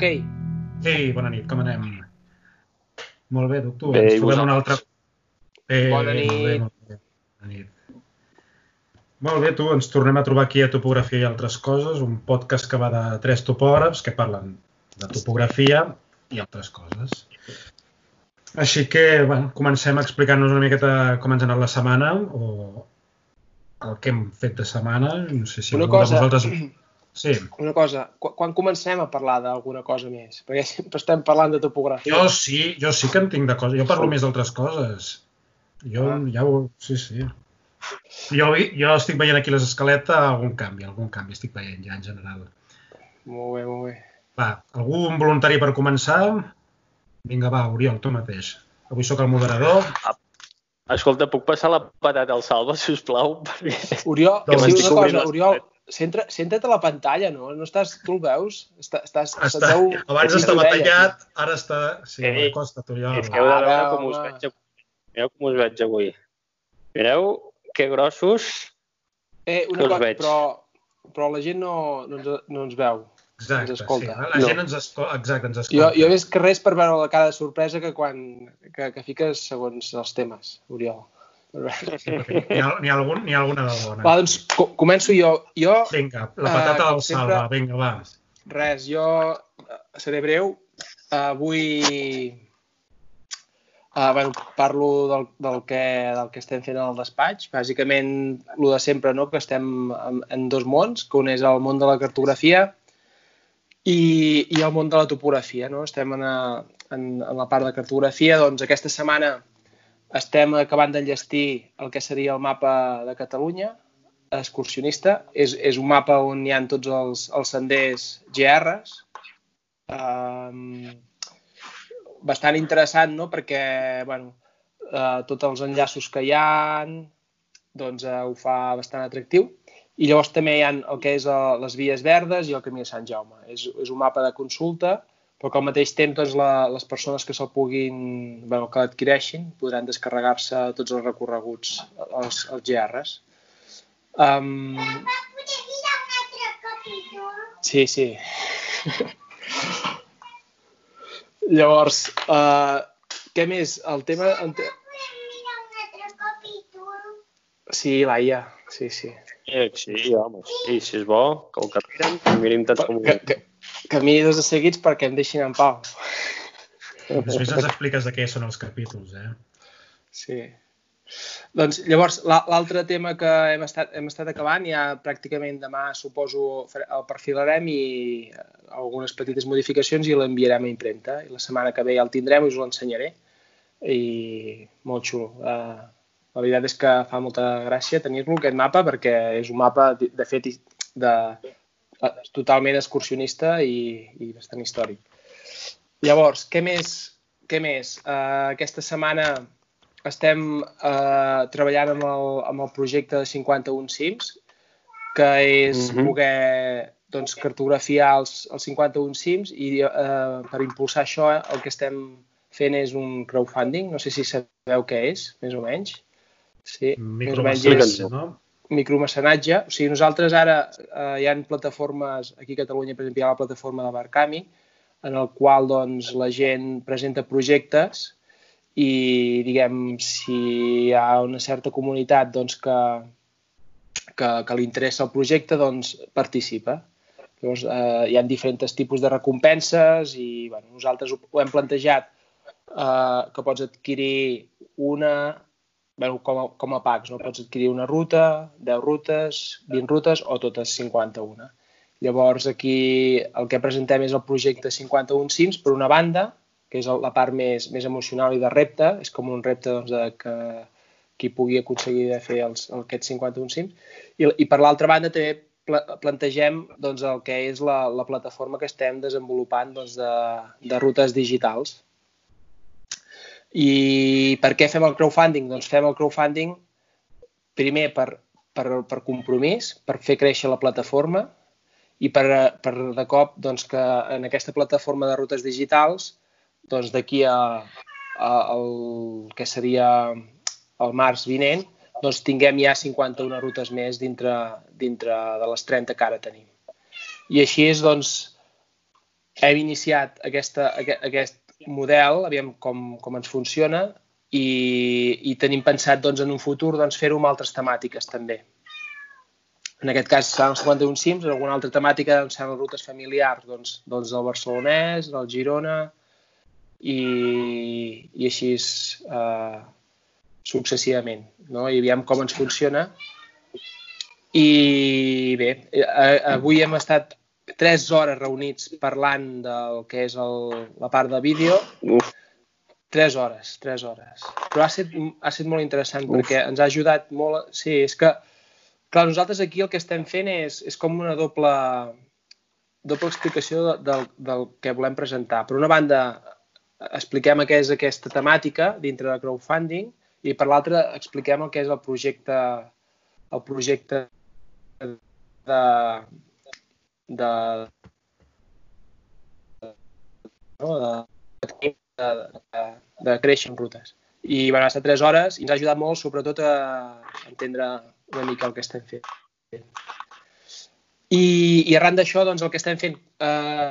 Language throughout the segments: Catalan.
ok? Ei, bona nit, com anem? Molt bé, doctor. Bé, Ens trobem una altra... Eh, Bona nit. Molt bé, molt bé. Bona nit. Molt bé, tu, ens tornem a trobar aquí a Topografia i altres coses, un podcast que va de tres topògrafs que parlen de topografia i altres coses. Així que, bueno, comencem explicant-nos una miqueta com ens ha anat la setmana o el que hem fet de setmana. No sé si Una cosa, de vosaltres... Sí. una cosa, qu quan comencem a parlar d'alguna cosa més? Perquè sempre estem parlant de topografia. Jo sí, jo sí que en tinc de coses. Jo parlo més d'altres coses. Jo Ah. ja ho... Sí, sí. Jo, jo estic veient aquí les escaletes algun canvi, algun canvi estic veient ja en general. Molt bé, molt bé. Va, algú un voluntari per començar? Vinga, va, Oriol, tu mateix. Avui sóc el moderador. Escolta, puc passar la patata al Salva, si us plau? Perquè... Oriol, Que sí, m'estic una cosa, Oriol, centra, centra't a la pantalla, no? No estàs, tu el veus? Està, estàs, Està, veu abans estava tallat, ara està... Sí, Ei, acosta't, Oriol. És que heu de veure Ara, com us veig avui. Mireu com us veig avui. Mireu que grossos. Eh, que una us cosa, veig. però, però la gent no, no, ens, no ens veu. Exacte, ens sí. escolta. La No. gent ens escolta. Exacte, ens Jo, escolta. jo he vist que res per veure la cara de sorpresa que quan que, que fiques segons els temes, Oriol. N'hi ha, ha, algun, ha alguna de bona. Va, doncs co començo jo. Jo, Vinga, la Eh, patata com del sempre- Salva, vinga, va. res, jo eh, seré breu. Avui uh, bueno, parlo del, del, que, del que estem fent al despatx. Bàsicament, el de sempre, no? que estem en, en dos mons, que un és el món de la cartografia i, i el món de la topografia. No? Estem en, a, en, en la part de cartografia. Doncs aquesta setmana estem acabant d'enllestir el que seria el mapa de Catalunya, excursionista. És, és un mapa on hi ha tots els, els senders GRs. Um, bastant interessant, no?, perquè, bueno, uh, tots els enllaços que hi ha, doncs uh, ho fa bastant atractiu. I llavors també hi ha el que és uh, les vies verdes i el camí de Sant Jaume. És, és un mapa de consulta, però que al mateix temps doncs, la, les persones que se'l puguin, bueno, que l'adquireixin, podran descarregar-se tots els recorreguts, els, els GRs. Um, sí, sí. Llavors, uh, què més? El tema... Sí, Laia, sí, sí. Eh, sí, home, sí, si és bo, que carreguen, que mirim tot com... Que, que, que miri dos de seguits perquè em deixin en pau. Després ens expliques de què són els capítols, eh? Sí. Doncs llavors, la- l'altre tema que hem estat, hem estat acabant, ja pràcticament demà suposo el perfilarem i eh, algunes petites modificacions i l'enviarem a impremta. I la setmana que ve ja el tindrem i us l'ensenyaré. I molt xulo. Uh, la veritat és que fa molta gràcia tenir-lo, aquest mapa, perquè és un mapa, de, fet, de, totalment excursionista i, i bastant històric. Llavors, què més? Què més? Uh, aquesta setmana estem eh, treballant amb el, amb el projecte de 51 cims, que és Mhm. poder doncs, cartografiar els, els 51 cims i eh, per impulsar això eh, el que estem fent és un crowdfunding, no sé si sabeu què és, més o menys. Sí, més o menys és no? Micromecenatge. O sigui, nosaltres ara eh, hi ha plataformes, aquí a Catalunya, per exemple, hi ha la plataforma de Barcami, en el qual doncs, la gent presenta projectes i, diguem, si hi ha una certa comunitat doncs, que, que, que li interessa el projecte, doncs participa. Llavors, eh, hi ha diferents tipus de recompenses i bueno, nosaltres ho, ho hem plantejat eh, que pots adquirir una, bueno, com, a, com a packs, no? pots adquirir una ruta, 10 rutes, 20 rutes o totes 51. Llavors aquí el que presentem és el projecte 51 Sims per una banda, que és la part més, més emocional i de repte, és com un repte doncs, de que qui pugui aconseguir de fer els, aquests 51 Sims. I, i per l'altra banda també pla, plantegem doncs, el que és la, la plataforma que estem desenvolupant doncs, de, de rutes digitals. I per què fem el crowdfunding? Doncs fem el crowdfunding primer per, per, per compromís, per fer créixer la plataforma i per, per de cop doncs, que en aquesta plataforma de rutes digitals doncs d'aquí a, a, el que seria el març vinent doncs tinguem ja 51 rutes més dintre, dintre de les 30 que ara tenim. I així és, doncs, hem iniciat aquesta, aquest, aquest model, aviam com, com ens funciona, i, i tenim pensat doncs, en un futur doncs, fer-ho amb altres temàtiques també. En aquest cas seran els 51 cims, en alguna altra temàtica doncs, seran les rutes familiars doncs, doncs del Barcelonès, del Girona i, i així eh, successivament. No? I aviam com ens funciona. I bé, eh, avui hem estat tres hores reunits parlant del que és el, la part de vídeo. Uf Tres hores, tres hores. Però ha estat, ha estat molt interessant Uf. perquè ens ha ajudat molt... Sí, és que, clar, nosaltres aquí el que estem fent és, és com una doble, doble explicació de, del, del que volem presentar. Per una banda, expliquem què és aquesta temàtica dintre de crowdfunding i per l'altra expliquem el que és el projecte el projecte de, de, no, de, de, de, de créixer en rutes. I van estar tres hores i ens ha ajudat molt, sobretot, a entendre una mica el que estem fent. I, i arran d'això, doncs, el que estem fent eh,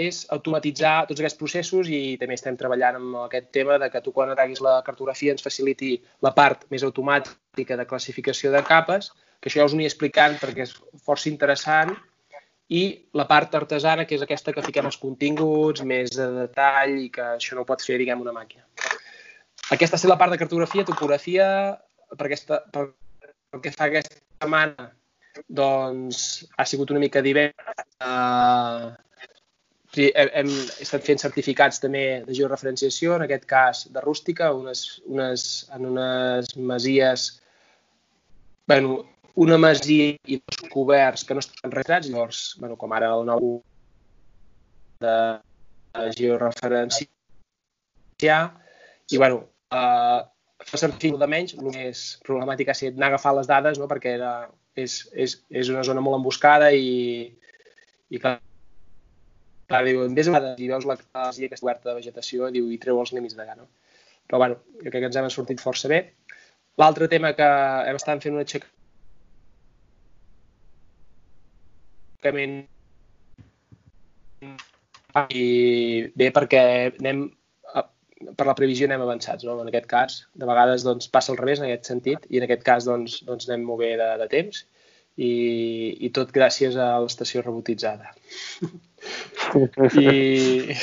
és automatitzar tots aquests processos i també estem treballant amb aquest tema de que tu quan ataquis la cartografia ens faciliti la part més automàtica de classificació de capes, que això ja us aniré explicant perquè és força interessant i la part artesana, que és aquesta que fiquem els continguts, més de detall i que això no ho pot fer, diguem, una màquina. Aquesta és la part de cartografia, topografia, per, aquesta, per, pel que fa aquesta setmana, doncs ha sigut una mica divers. Uh, hem, hem estat fent certificats també de georreferenciació, en aquest cas de rústica, unes, unes, en unes masies bueno, una masia i dos coberts que no estan retrats, llavors, bueno, com ara el nou de georreferència, i bueno, eh, fa servir de menys, el més problemàtic ha estat anar a agafar les dades, no? perquè era, és, és, és una zona molt emboscada i, i clar, clar diu, vés a i veus la masia que està oberta de vegetació diu, i treu els límits de gana. Però bueno, jo crec que ens hem sortit força bé. L'altre tema que hem estat fent una aixeca i bé perquè anem per la previsió anem avançats, no? En aquest cas, de vegades doncs, passa al revés en aquest sentit i en aquest cas doncs, doncs anem molt bé de, de temps i, i tot gràcies a l'estació robotitzada. I,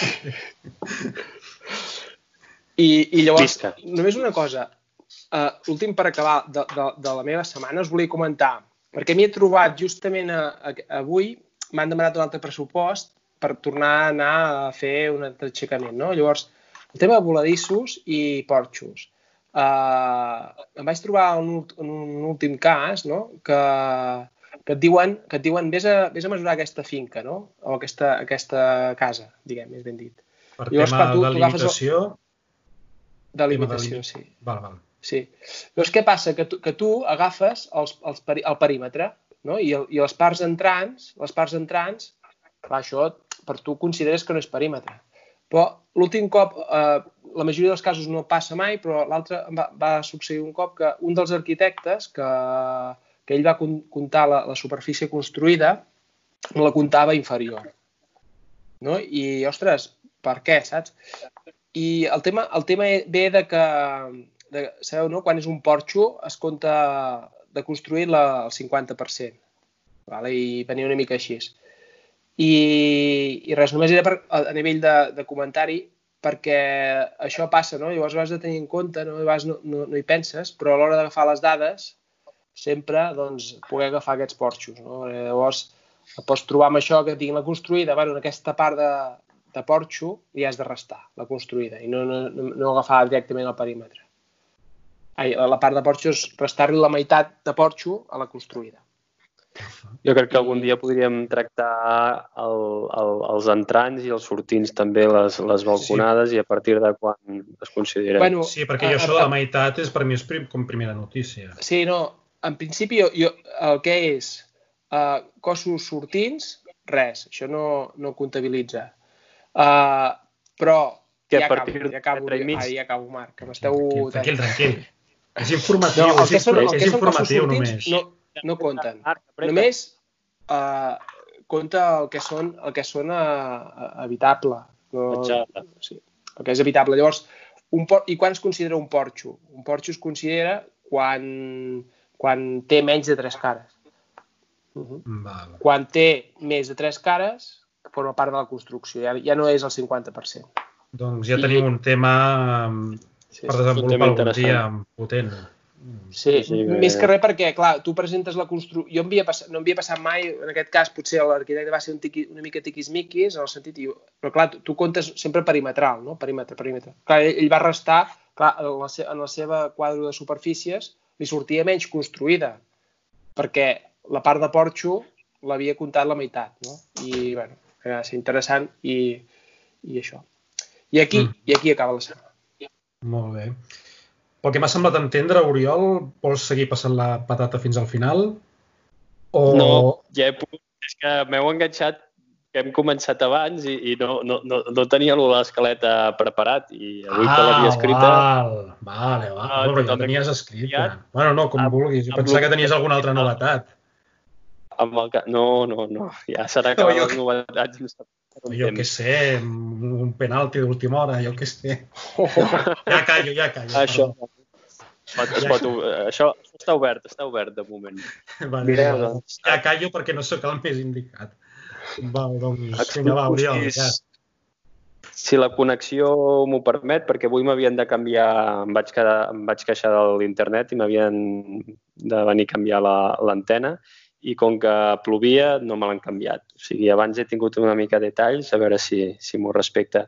i, i llavors, Vista. només una cosa, uh, l'últim per acabar de, de, de la meva setmana us volia comentar perquè m'hi he trobat justament a, a, avui, m'han demanat un altre pressupost per tornar a anar a fer un altre aixecament, no? Llavors, el tema de voladissos i porxos. Uh, em vaig trobar en un, en un últim cas, no?, que, que et diuen, que et diuen vés, a, vés a mesurar aquesta finca, no?, o aquesta, aquesta casa, diguem, més ben dit. Per Llavors, tema tu, de limitació... De limitació, sí. Val, val. Sí. Llavors, què passa? Que tu, que tu agafes els, els el perímetre no? I, el, i les parts entrants, les parts entrants, clar, això per tu consideres que no és perímetre. Però l'últim cop, eh, la majoria dels casos no passa mai, però l'altre va, va succeir un cop que un dels arquitectes, que, que ell va comptar la, la superfície construïda, la comptava inferior. No? I, ostres, per què, saps? I el tema, el tema ve de que de, sabeu, no? quan és un porxo es compta de construir la, el 50%. Vale? I venia una mica així. I, i res, només era per, a, a nivell de, de comentari perquè això passa, no? Llavors ho has de tenir en compte, no? Llavors no, no, no hi penses, però a l'hora d'agafar les dades sempre doncs, poder agafar aquests porxos. No? Llavors pots trobar amb això que tinguin la construïda, bueno, en aquesta part de, de porxo li has de restar la construïda i no, no, no agafar directament el perímetre ai, la part de porxo és restar-li la meitat de porxo a la construïda. Jo crec que algun dia podríem tractar el, el, els entrants i els sortints també, les, les balconades, sí. i a partir de quan es considera. Bueno, sí, perquè jo això de la meitat és per mi és prim, com primera notícia. Sí, no, en principi jo, jo, el que és uh, cossos sortints, res, això no, no comptabilitza. Uh, però que ja acabo, ja acabo, ja, ja acabo, Marc, que m'esteu... Tranquil, tranquil, tranquil. És informatiu, no, és, són, és informatiu només. No, no compten. Només uh, compta el que són, el que són a, habitable. No, sí, el que és habitable. Llavors, un por... i quan es considera un porxo? Un porxo es considera quan, quan té menys de tres cares. Uh -huh. Val. Quan té més de tres cares, forma part de la construcció, ja, ja no és el 50%. Doncs ja I- tenim un tema Sí, per desenvolupar algun interessant. dia potent. Sí, Sí, bé. més que res perquè, clar, tu presentes la construcció... Jo em havia passat, no em havia passat mai, en aquest cas potser l'arquitecte va ser un tiqui, una mica tiquismiquis, en el sentit... i- Però clar, tu, tu comptes sempre perimetral, no? Perímetre, perímetre. Clar, ell, ell va restar, clar, en la, se, en la seva quadre de superfícies li sortia menys construïda, perquè la part de porxo l'havia comptat la meitat, no? I, bueno, va ser interessant i, i això. I aquí, Mm. i aquí acaba la setmana. Molt bé. Pel que m'ha semblat entendre, Oriol, vols seguir passant la patata fins al final? O... No, ja he pogut... És que m'heu enganxat que hem començat abans i, i no, no, no, no tenia l'escaleta preparat i avui que l'havia escrita... Ah, Val, vale, val. Ah, No, però ja totalment tenies escrita. Bueno, no, com Amb- vulguis. Jo pensava que tenies alguna altra novetat. Amb el... No, no, no. Ja serà que No, jo les novetats no Jo què sé, un penalti d'última hora, jo què sé. Ja callo, ja callo. Això, pot, es pot, això està obert, està obert de moment. Vale, Mireu, vale. doncs. Ja callo perquè no sóc el més indicat. Val, doncs, vinga, va, Oriol, si, ja. si la connexió m'ho permet, perquè avui m'havien de canviar, em vaig, quedar, em vaig queixar de l'internet i m'havien de venir a canviar la- l'antena i com que plovia no me l'han canviat. O sigui, abans he tingut una mica de detalls, a veure si, si m'ho respecta.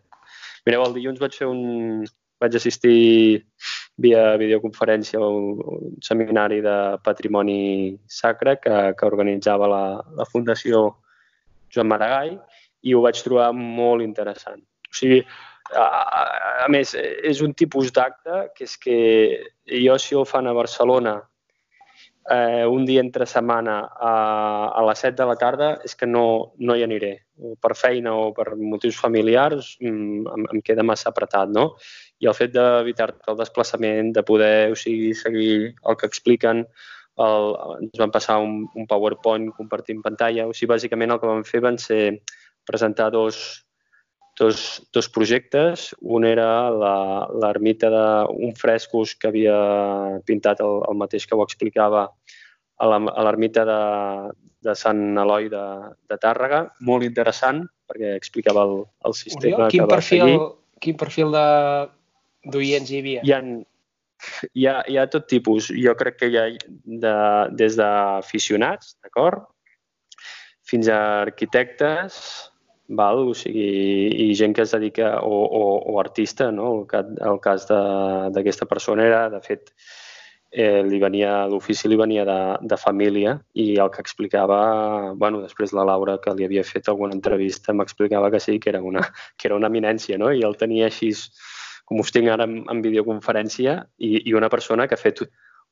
Mireu, el dilluns vaig fer un... vaig assistir via videoconferència a un seminari de patrimoni sacre que, que organitzava la, la Fundació Joan Maragall i ho vaig trobar molt interessant. O sigui, a, a, a més, és un tipus d'acte que és que jo si ho fan a Barcelona eh, un dia entre setmana a, a les 7 de la tarda és que no, no hi aniré. Per feina o per motius familiars mm, em, em queda massa apretat, no? I el fet d'evitar-te el desplaçament, de poder o sigui, seguir el que expliquen, el, ens van passar un, un PowerPoint compartint pantalla, o sigui, bàsicament el que vam fer van ser presentar dos, dos, dos projectes. Un era la- l'ermita d'un frescos que havia pintat el, el mateix que ho explicava a la- a l'ermita de, de Sant Eloi de, de Tàrrega. Molt interessant, perquè explicava el, el sistema Oriol, quin que va perfil, seguir. quin perfil de d'oients hi havia? Hi ha, hi, ha, hi ha tot tipus. Jo crec que hi ha de, des d'aficionats, d'acord? Fins a arquitectes, val? O sigui, i gent que es dedica, o, o, o artista, no? El, el cas d'aquesta persona era, de fet, eh, li venia, l'ofici li venia de, de família i el que explicava, bueno, després la Laura, que li havia fet alguna entrevista, m'explicava que sí, que era una, que era una eminència, no? I el tenia així, com us tinc ara en, en videoconferència, i, i una persona que ha fet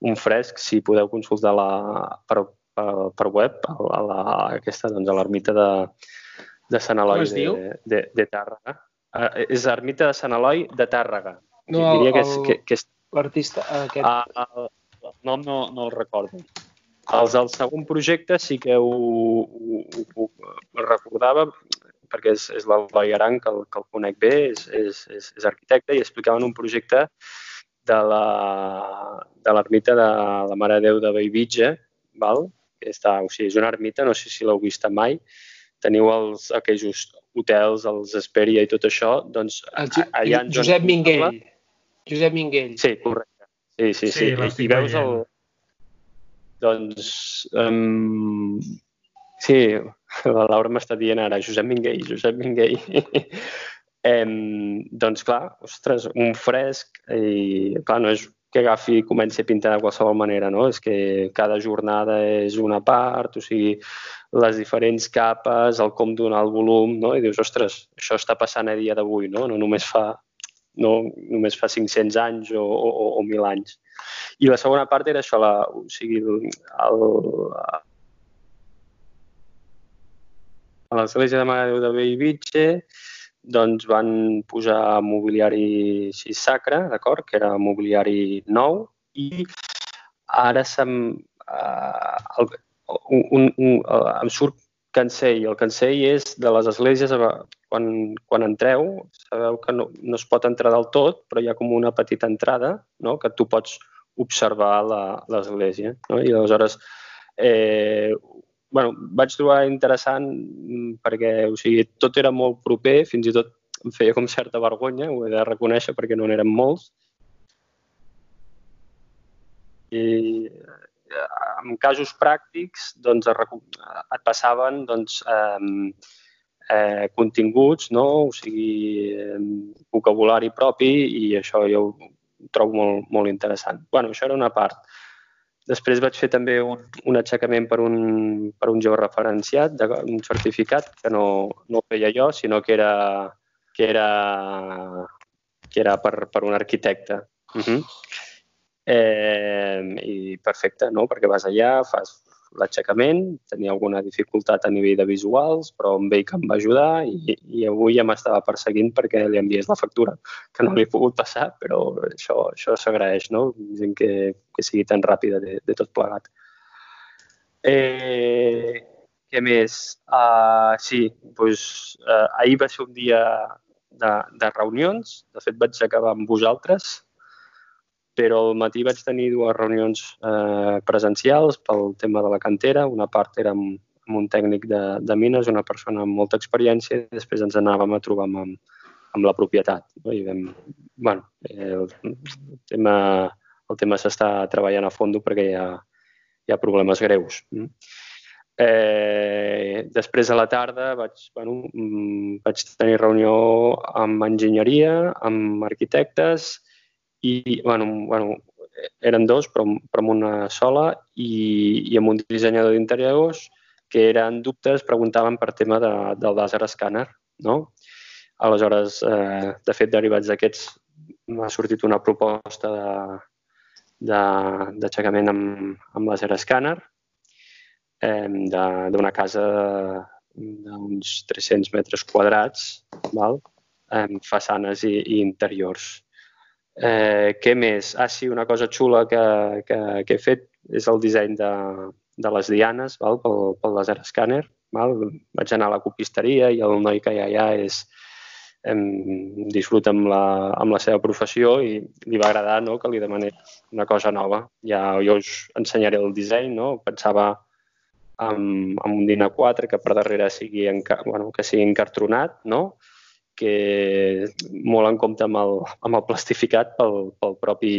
un fresc, si podeu consultar la, per, per, per web, a la, aquesta, doncs, a l'ermita de, de Sant Eloi de, diu? de, de Tàrrega. Uh, és l'ermita de Sant Eloi de Tàrrega. No, el, Diria que és, que, que és l'artista aquest. Ah, el, el nom no, no el recordo. Els del segon projecte sí que ho, ho, ho, ho recordava perquè és, és l'Eloi Aran, que el, que el conec bé, és, és, és, és arquitecte i explicaven un projecte de la- de l'ermita de, la Mare de Déu de Bellvitge, val? està, o sigui, és una ermita, no sé si l'heu vista mai, teniu els, aquells hotels, els Esperia i tot això, doncs El, allà en Josep Joan- Minguell. Josep Minguell. Sí, correcte. Sí, sí, Sí, sí. I veus el... Doncs... Um... Sí, la Laura m'està dient ara, Josep Minguell, Josep Minguell. em, doncs clar, ostres, un fresc i clar, no és que agafi i comenci a pintar de qualsevol manera, no? És que cada jornada és una part, o sigui, les diferents capes, el com donar el volum, no? I dius, ostres, això està passant a dia d'avui, no? No només fa no només fa 500 anys o, o, o 1.000 anys. I la segona part era això, la, o sigui, el, a l'església de Mare de Déu de Bellvitge doncs van posar mobiliari així sacre, d'acord? Que era mobiliari nou i ara se'm, uh, el, un, un, un, uh, em surt cancell. El cancell és de les esglésies, quan, quan entreu, sabeu que no, no es pot entrar del tot, però hi ha com una petita entrada no? que tu pots observar l'església. No? I aleshores, eh, bueno, vaig trobar interessant perquè o sigui, tot era molt proper, fins i tot em feia com certa vergonya, ho he de reconèixer perquè no n'érem molts. I en casos pràctics doncs, et passaven doncs, eh, eh, continguts, no? o sigui, eh, vocabulari propi i això jo ho trobo molt, molt interessant. bueno, això era una part. Després vaig fer també un, un aixecament per un, per un georreferenciat, de, un certificat, que no, no ho feia jo, sinó que era, que era, que era per, per un arquitecte. Uh -huh. Eh, I perfecte, no? perquè vas allà, fas l'aixecament, tenia alguna dificultat a nivell de visuals, però ell que em va ajudar i, i avui ja m'estava perseguint perquè li enviés la factura, que no li he pogut passar, però això, això s'agraeix, no? Gent que, que sigui tan ràpida de, de tot plegat. Eh, què més? Uh, sí, doncs, uh, ahir va ser un dia de, de reunions. De fet, vaig acabar amb vosaltres però al matí vaig tenir dues reunions eh, presencials pel tema de la cantera. Una part era amb, amb un tècnic de, de mines, una persona amb molta experiència, i després ens anàvem a trobar amb, amb la propietat. No? I vam, bueno, el, el tema, el tema s'està treballant a fons perquè hi ha, hi ha problemes greus. Eh, després a la tarda vaig, bueno, mm, vaig tenir reunió amb enginyeria, amb arquitectes, i bueno, bueno, eren dos, però, però amb una sola, i, i amb un dissenyador d'interiors que eren dubtes, preguntaven per tema de, del laser escàner. No? Aleshores, eh, de fet, derivats d'aquests, m'ha sortit una proposta d'aixecament amb, amb laser escàner eh, d'una casa d'uns 300 metres quadrats, val? amb façanes i, i interiors. Eh, què més? Ah, sí, una cosa xula que, que, que he fet és el disseny de, de les dianes val? Pel, pel laser escàner. Val? Vaig anar a la copisteria i el noi que hi ha allà és, em, disfruta amb la, amb la seva professió i li va agradar no? que li demanés una cosa nova. Ja jo us ensenyaré el disseny, no? pensava amb, amb un DIN A4 que per darrere sigui, enca, bueno, que sigui encartronat, no? Que molt en compte amb el, amb el plastificat pel, pel, propi,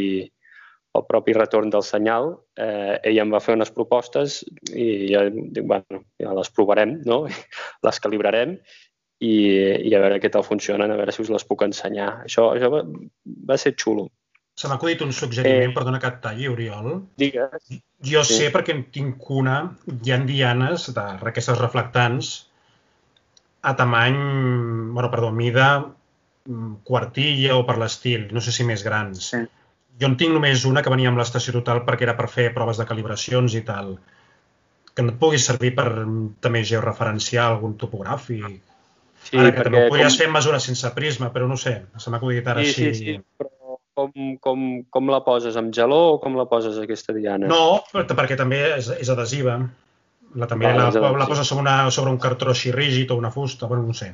pel propi retorn del senyal. Eh, ella em va fer unes propostes i ja dic, bueno, ja les provarem, no? les calibrarem i, i a veure què tal funcionen, a veure si us les puc ensenyar. Això, això va, va ser xulo. Se m'ha acudit un suggeriment, eh, perdona que et talli, Oriol. Digues. Jo sí. sé perquè en tinc una, hi ha dianes d'aquestes reflectants a tamany, bueno, perdó, mida mm, quartilla o per l'estil, no sé si més grans. Sí. Jo en tinc només una que venia amb l'estació total perquè era per fer proves de calibracions i tal. Que no et pugui servir per mm, també georreferenciar algun topogràfic. Sí, ara que també ho podries com... fer en mesura sense prisma, però no sé, se m'ha acudit ara sí, així. Sí, sí, però com, com, com la poses? Amb geló o com la poses aquesta diana? No, perquè també és, és adhesiva. La, també la, la, la posa sobre, una, sobre un cartró així rígid o una fusta, bueno, no sé.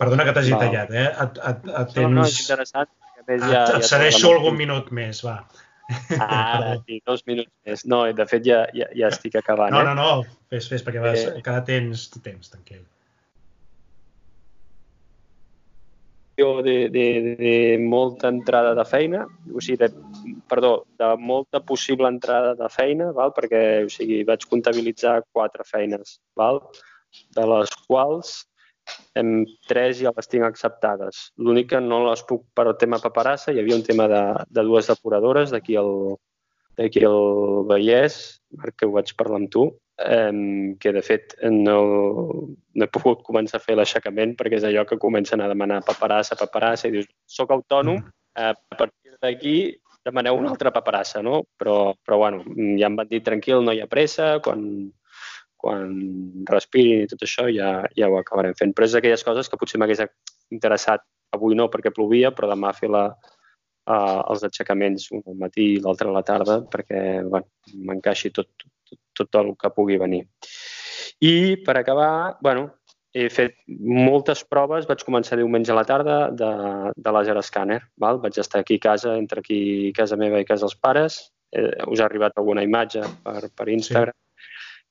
Perdona que t'hagi tallat, eh? Et, et, et tens... No, no, és interessant. Et, ja, et, et cedeixo algun minut més, va. Ah, sí, dos minuts més. No, de fet ja, ja, ja estic acabant. No, eh? no, no, fes, fes, perquè vas, eh... encara tens temps, tranquil. De, de, de molta entrada de feina, o sigui, de, perdó, de molta possible entrada de feina, val? perquè o sigui, vaig comptabilitzar quatre feines, val? de les quals em, tres ja les tinc acceptades. L'únic que no les puc per tema paperassa, hi havia un tema de, de dues depuradores d'aquí al, d'aquí al Vallès, Marc, que ho vaig parlar amb tu, eh, que de fet no, no he pogut començar a fer l'aixecament perquè és allò que comencen a demanar paperassa, paperassa, i dius, soc autònom, mm. eh, a partir d'aquí demaneu una altra paperassa, no? Però, però bueno, ja em van dir tranquil, no hi ha pressa, quan, quan respirin i tot això ja, ja ho acabarem fent. Però és aquelles coses que potser m'hagués interessat avui no perquè plovia, però demà fer la, uh, els aixecaments un al matí i l'altre a la tarda perquè bueno, m'encaixi tot, tot, tot el que pugui venir. I per acabar, bueno, he fet moltes proves, vaig començar diumenge a la tarda de, de laser scanner. Val? Vaig estar aquí a casa, entre aquí casa meva i casa dels pares. Eh, us ha arribat alguna imatge per, per Instagram.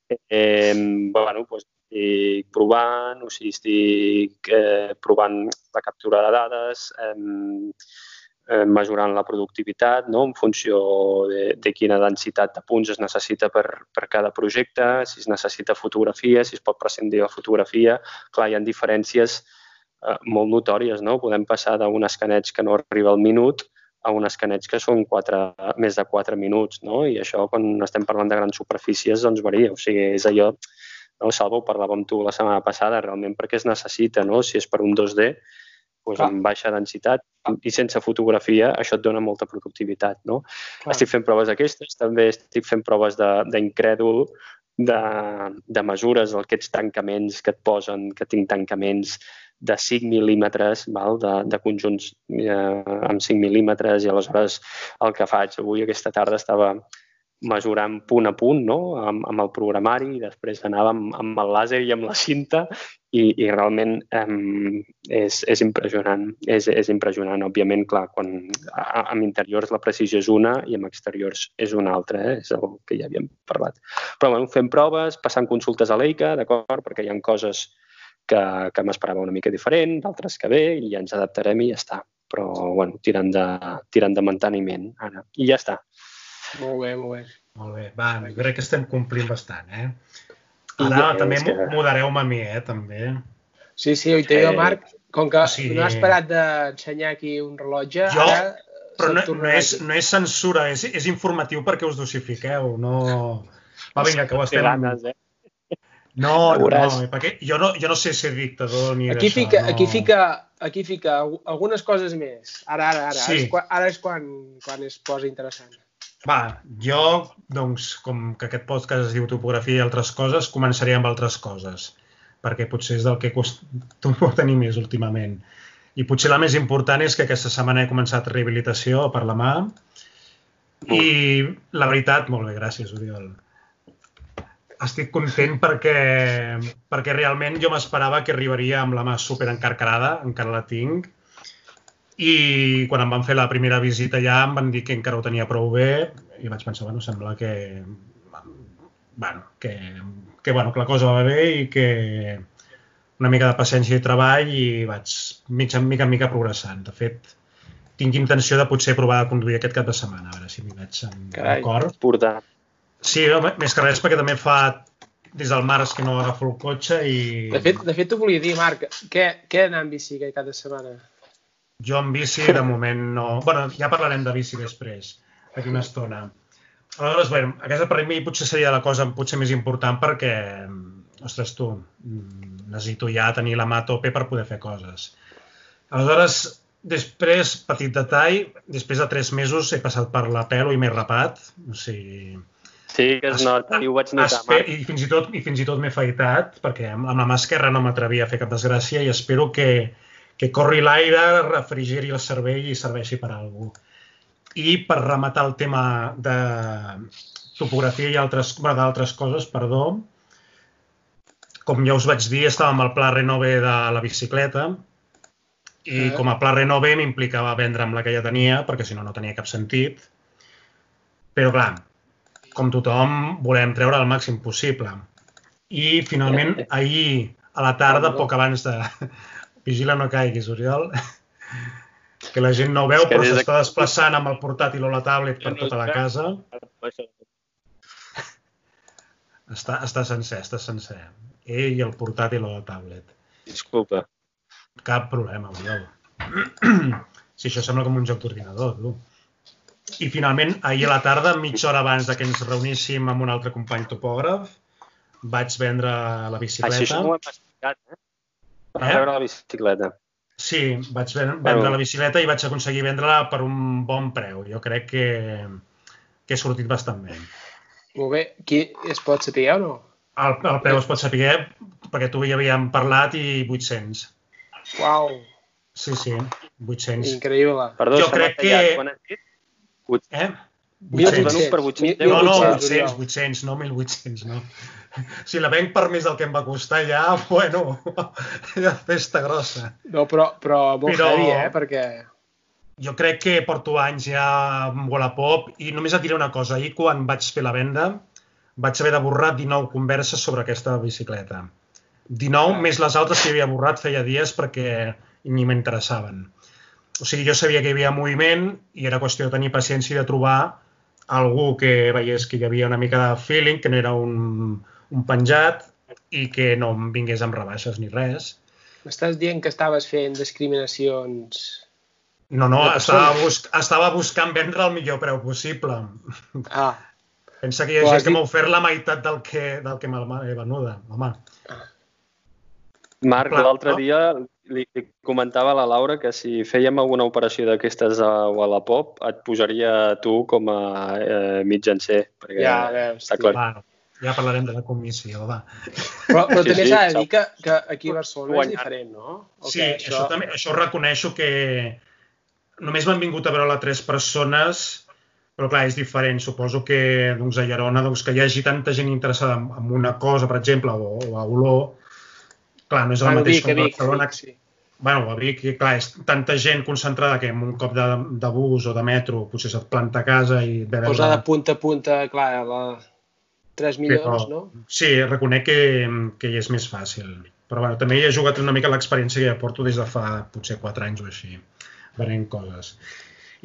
Sí. Eh, bueno, doncs estic provant, o sigui, estic eh, provant la captura de dades, eh, eh, mesurant la productivitat no? en funció de, de quina densitat de punts es necessita per, per cada projecte, si es necessita fotografia, si es pot prescindir de fotografia. Clar, hi ha diferències eh, molt notòries. No? Podem passar d'un escaneig que no arriba al minut a un escaneig que són 4, més de 4 minuts. No? I això, quan estem parlant de grans superfícies, doncs varia. O sigui, és allò... No, Salvo, parlàvem tu la setmana passada, realment perquè es necessita, no? si és per un 2D, doncs amb baixa densitat i sense fotografia, això et dona molta productivitat. No? Clar. Estic fent proves aquestes, també estic fent proves d'incrèdul, de, de, de mesures, aquests tancaments que et posen, que tinc tancaments de 5 mil·límetres, val? De, de conjunts eh, amb 5 mil·límetres, i aleshores el que faig, avui aquesta tarda estava mesurant punt a punt no? amb, amb el programari i després anàvem amb el làser i amb la cinta i, i realment um, és, és impressionant. És, és impressionant, òbviament, clar, quan amb interiors la precisió és una i amb exteriors és una altra, eh? és el que ja havíem parlat. Però bueno, fem proves, passant consultes a l'EICA, d'acord, perquè hi ha coses que, que m'esperava una mica diferent, d'altres que bé, i ja ens adaptarem i ja està. Però, bueno, tirant de, tirant de manteniment, ara. I ja està. Molt bé, molt bé. Molt bé. Va, crec que estem complint bastant, eh? Ara ja, també que... modereu-me a mi, eh, també. Sí, sí, oi té eh... Marc, com que sí. no has parat d'ensenyar aquí un rellotge, jo... ara... Però no, no, és, no és censura, és, és informatiu perquè us dosifiqueu, no... Va, vinga, que ho estem... Ganes, eh? No, no, no, perquè jo no, jo no sé ser dictador ni aquí d'això. Fica, no. Aquí fica, aquí fica algunes coses més. Ara, ara, ara. Sí. Ara és, quan, ara és quan, quan es posa interessant. Va, jo, doncs, com que aquest podcast es diu topografia i altres coses, començaré amb altres coses, perquè potser és del que acostumo a tenir més últimament. I potser la més important és que aquesta setmana he començat rehabilitació per la mà i la veritat, molt bé, gràcies, Oriol. Estic content perquè, perquè realment jo m'esperava que arribaria amb la mà super encarcarada, encara la tinc, i quan em van fer la primera visita ja em van dir que encara ho tenia prou bé i vaig pensar, bueno, sembla que, bueno, que, que, bueno, que la cosa va bé i que una mica de paciència i treball i vaig mica en mica en mica progressant. De fet, tinc intenció de potser provar de conduir aquest cap de setmana, a veure si m'hi veig en, Carai, cor. Portar. Sí, no, més que res perquè també fa des del març que no agafo el cotxe i... De fet, de fet t'ho volia dir, Marc, què, què anar amb bici aquest cap de setmana? Jo en bici, de moment, no... bueno, ja parlarem de bici després, d'aquí una estona. Aleshores, bé, aquesta per mi potser seria la cosa potser més important perquè, ostres, tu, necessito ja tenir la mà a tope per poder fer coses. Aleshores, després, petit detall, després de tres mesos he passat per la pelo i m'he rapat, o sigui... Sí, que es nota, i ho vaig notar. Esper, I fins i tot, i fins i tot m'he feitat, perquè amb, amb la mà esquerra no m'atrevia a fer cap desgràcia i espero que, que corri l'aire, refrigeri el cervell i serveixi per a alguna cosa. I per rematar el tema de topografia i altres, bueno, d'altres coses, perdó, com ja us vaig dir, estàvem al pla renove de la bicicleta i eh. com a pla renove m'implicava vendre'm la que ja tenia, perquè si no, no tenia cap sentit. Però clar, com tothom, volem treure el màxim possible. I finalment, ahir a la tarda, poc abans de, Vigila no caiguis, Oriol. que la gent no ho veu, però s'està desplaçant amb el portàtil o la tablet per tota la casa. Està, està sencer, està sencer. Ell i el portàtil o la tablet. Disculpa. Cap problema, Oriol. si això sembla com un joc d'ordinador, tu. I finalment, ahir a la tarda, mitja hora abans de que ens reuníssim amb un altre company topògraf, vaig vendre la bicicleta. Això no ho hem explicat, eh? Per eh? veure la bicicleta. Sí, vaig vendre bueno. la bicicleta i vaig aconseguir vendre-la per un bon preu. Jo crec que, que he sortit bastant bé. Molt bé. Qui es pot saber o no? El, el preu es pot saber perquè tu ja havíem parlat i 800. Uau. Sí, sí, 800. Increïble. Perdó, jo crec que... Quan has dit? Eh? 800. per 800. No, no, 800, 800, no 1.800, no. si la venc per més del que em va costar ja, bueno, ja festa grossa. No, però, però molt Però- heavy, eh? Perquè... Jo crec que porto anys ja amb Wallapop i només et diré una cosa. Ahir quan vaig fer la venda vaig haver de borrar 19 converses sobre aquesta bicicleta. 19 més les altres que havia borrat feia dies perquè ni m'interessaven. O sigui, jo sabia que hi havia moviment i era qüestió de tenir paciència i de trobar algú que veiés que hi havia una mica de feeling, que no era un, un penjat i que no em vingués amb rebaixes ni res. M'estàs dient que estaves fent discriminacions... No, no, estava, bus estava buscant vendre el millor preu possible. Ah, Pensa que hi ha gent que m'ha ofert la meitat del que, del que m'ha he venuda. Home, Marc, l'altre no? dia li, li comentava a la Laura que si fèiem alguna operació d'aquestes a Wallapop et posaria a tu com a eh, mitjancer. Perquè ja veus. està clar. va, ja parlarem de la comissió, va. Però, però Sí, també sí, s'ha de s'ha- dir que, que aquí a Barcelona és guanyat. diferent, no? O Sí, que això... també, això ho reconeixo que només m'han vingut a veure tres persones, però clar, és diferent. Suposo que doncs, a Llerona doncs, que hi hagi tanta gent interessada en, en una cosa, per exemple, o, o a Olor, clar, no és el mateix Vic, a com Vic, a Barcelona. Vic, sí. bueno, a Vic, clar, és tanta gent concentrada que amb un cop de, de bus o de metro potser se't planta a casa i et ve a Posar veure... de punta a punta, clar, la... 3 milions, no? Sí, reconec que, que hi és més fàcil. Però bueno, també hi he jugat una mica l'experiència que ja porto des de fa potser 4 anys o així, venent coses.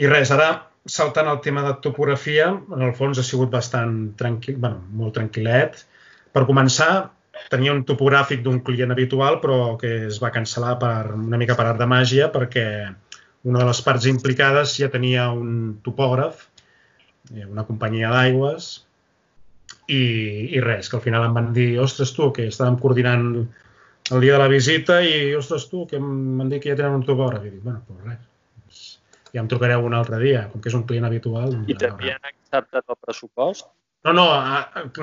I res, ara saltant al tema de topografia, en el fons ha sigut bastant tranquil, bueno, molt tranquil·let. Per començar, tenia un topogràfic d'un client habitual, però que es va cancel·lar per, una mica per art de màgia, perquè una de les parts implicades ja tenia un topògraf, eh, una companyia d'aigües, i, i res, que al final em van dir, ostres tu, que estàvem coordinant el dia de la visita i, ostres tu, que em van dir que ja tenen un topògraf. I dic, bueno, doncs res, doncs ja em trucareu un altre dia, com que és un client habitual. Doncs I t'havien acceptat el pressupost? No, no,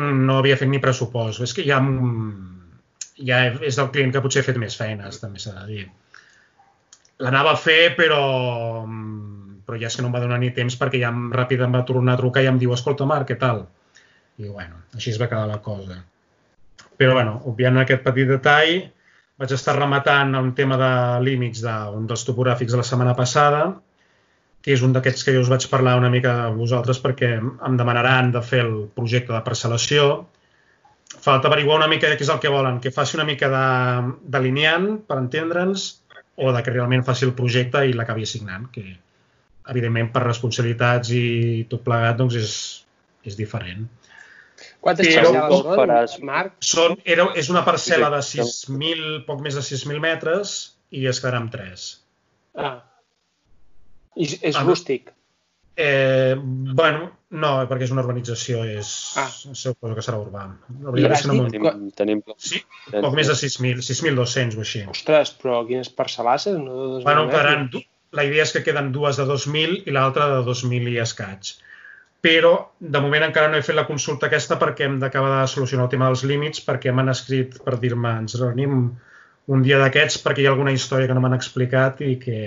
no havia fet ni pressupost. És que ja, ja és del client que potser he fet més feines, també s'ha de dir. L'anava a fer, però, mm, però ja és que no em va donar ni temps perquè ja em- ràpid em va tornar a trucar i em diu, escolta, Marc, què tal? I bueno, així es va quedar la cosa. Però bueno, obviant aquest petit detall, vaig estar rematant un tema de límits d'un dels topogràfics de la setmana passada, que és un d'aquests que jo us vaig parlar una mica a vosaltres perquè em demanaran de fer el projecte de parcel·lació. Falta averiguar una mica què és el que volen, que faci una mica de, de lineant, per entendre'ns, o de que realment faci el projecte i l'acabi signant, que evidentment per responsabilitats i tot plegat doncs és, és diferent. Quantes Però parcel·les són, faràs? Marc? Són, era, és una parcel·la de Sí. 6.000, poc més de 6.000 metres i es quedarà amb 3. Ah. I és, Ah, no. rústic. Eh, bueno, no, perquè és una urbanització, és, Ah. suposo que serà urbà. La I veritat és que no Tenim, tenim... Sí, poc més de 6.000, 6.200 o així. Ostres, però quines parcel·lasses? No, de Bueno, quedaran, la idea és que queden dues de 2.000 i l'altra de 2.000 i escaig. Però, de moment, encara no he fet la consulta aquesta perquè hem d'acabar de solucionar el tema dels límits, perquè m'han escrit per dir-me ens reunim un dia d'aquests perquè hi ha alguna història que no m'han explicat i que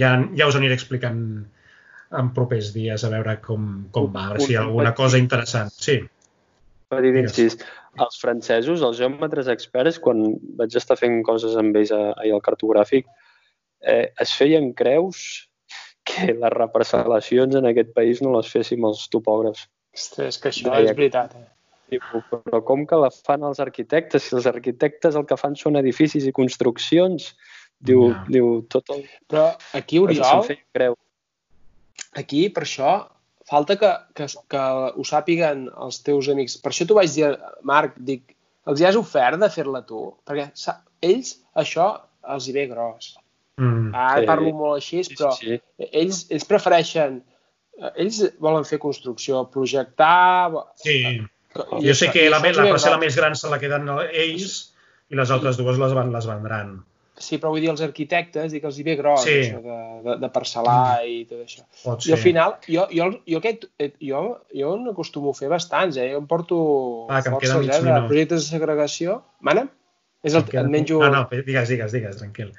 ja, ja us aniré explicant en propers dies a veure com, com va, a veure si hi ha alguna cosa interessant. Sí, Petit incís. Els francesos, els geòmetres experts, quan vaig estar fent coses amb ells a- ahir al cartogràfic, eh, es feien creus que les reparcel·lacions en aquest país no les féssim els topògrafs. Ostres, que això Deia és veritat. Eh? Però com que la fan els arquitectes? Si els arquitectes el que fan són edificis i construccions, diu, Ja. diu tot el... Però aquí, Oriol, creu. aquí, per això, falta que, que, que ho sàpiguen els teus amics. Per això t'ho vaig dir, Marc, dic, els hi has ofert de fer-la tu? Perquè sa- ells, això els hi ve gros. Mm, Ara Sí. parlo molt així, però Sí, sí. ells, ells prefereixen... Ells volen fer construcció, projectar... sí. i Jo sé això- que i la, la parcel·la més gran se la queden ells i les altres dues les, van, les vendran. Sí, però vull dir, els arquitectes, dic, els hi ve gros, Sí. això de, de, de parcel·lar i tot això. Pot I al final, jo, jo, jo, aquest, eh, jo, jo n'acostumo a fer bastants, eh? Jo em porto Ah, que em queda forces, mig eh, de minut. projectes de segregació. Mana? És el, Em queda- et menjo... No, no, digues, digues, digues, tranquil.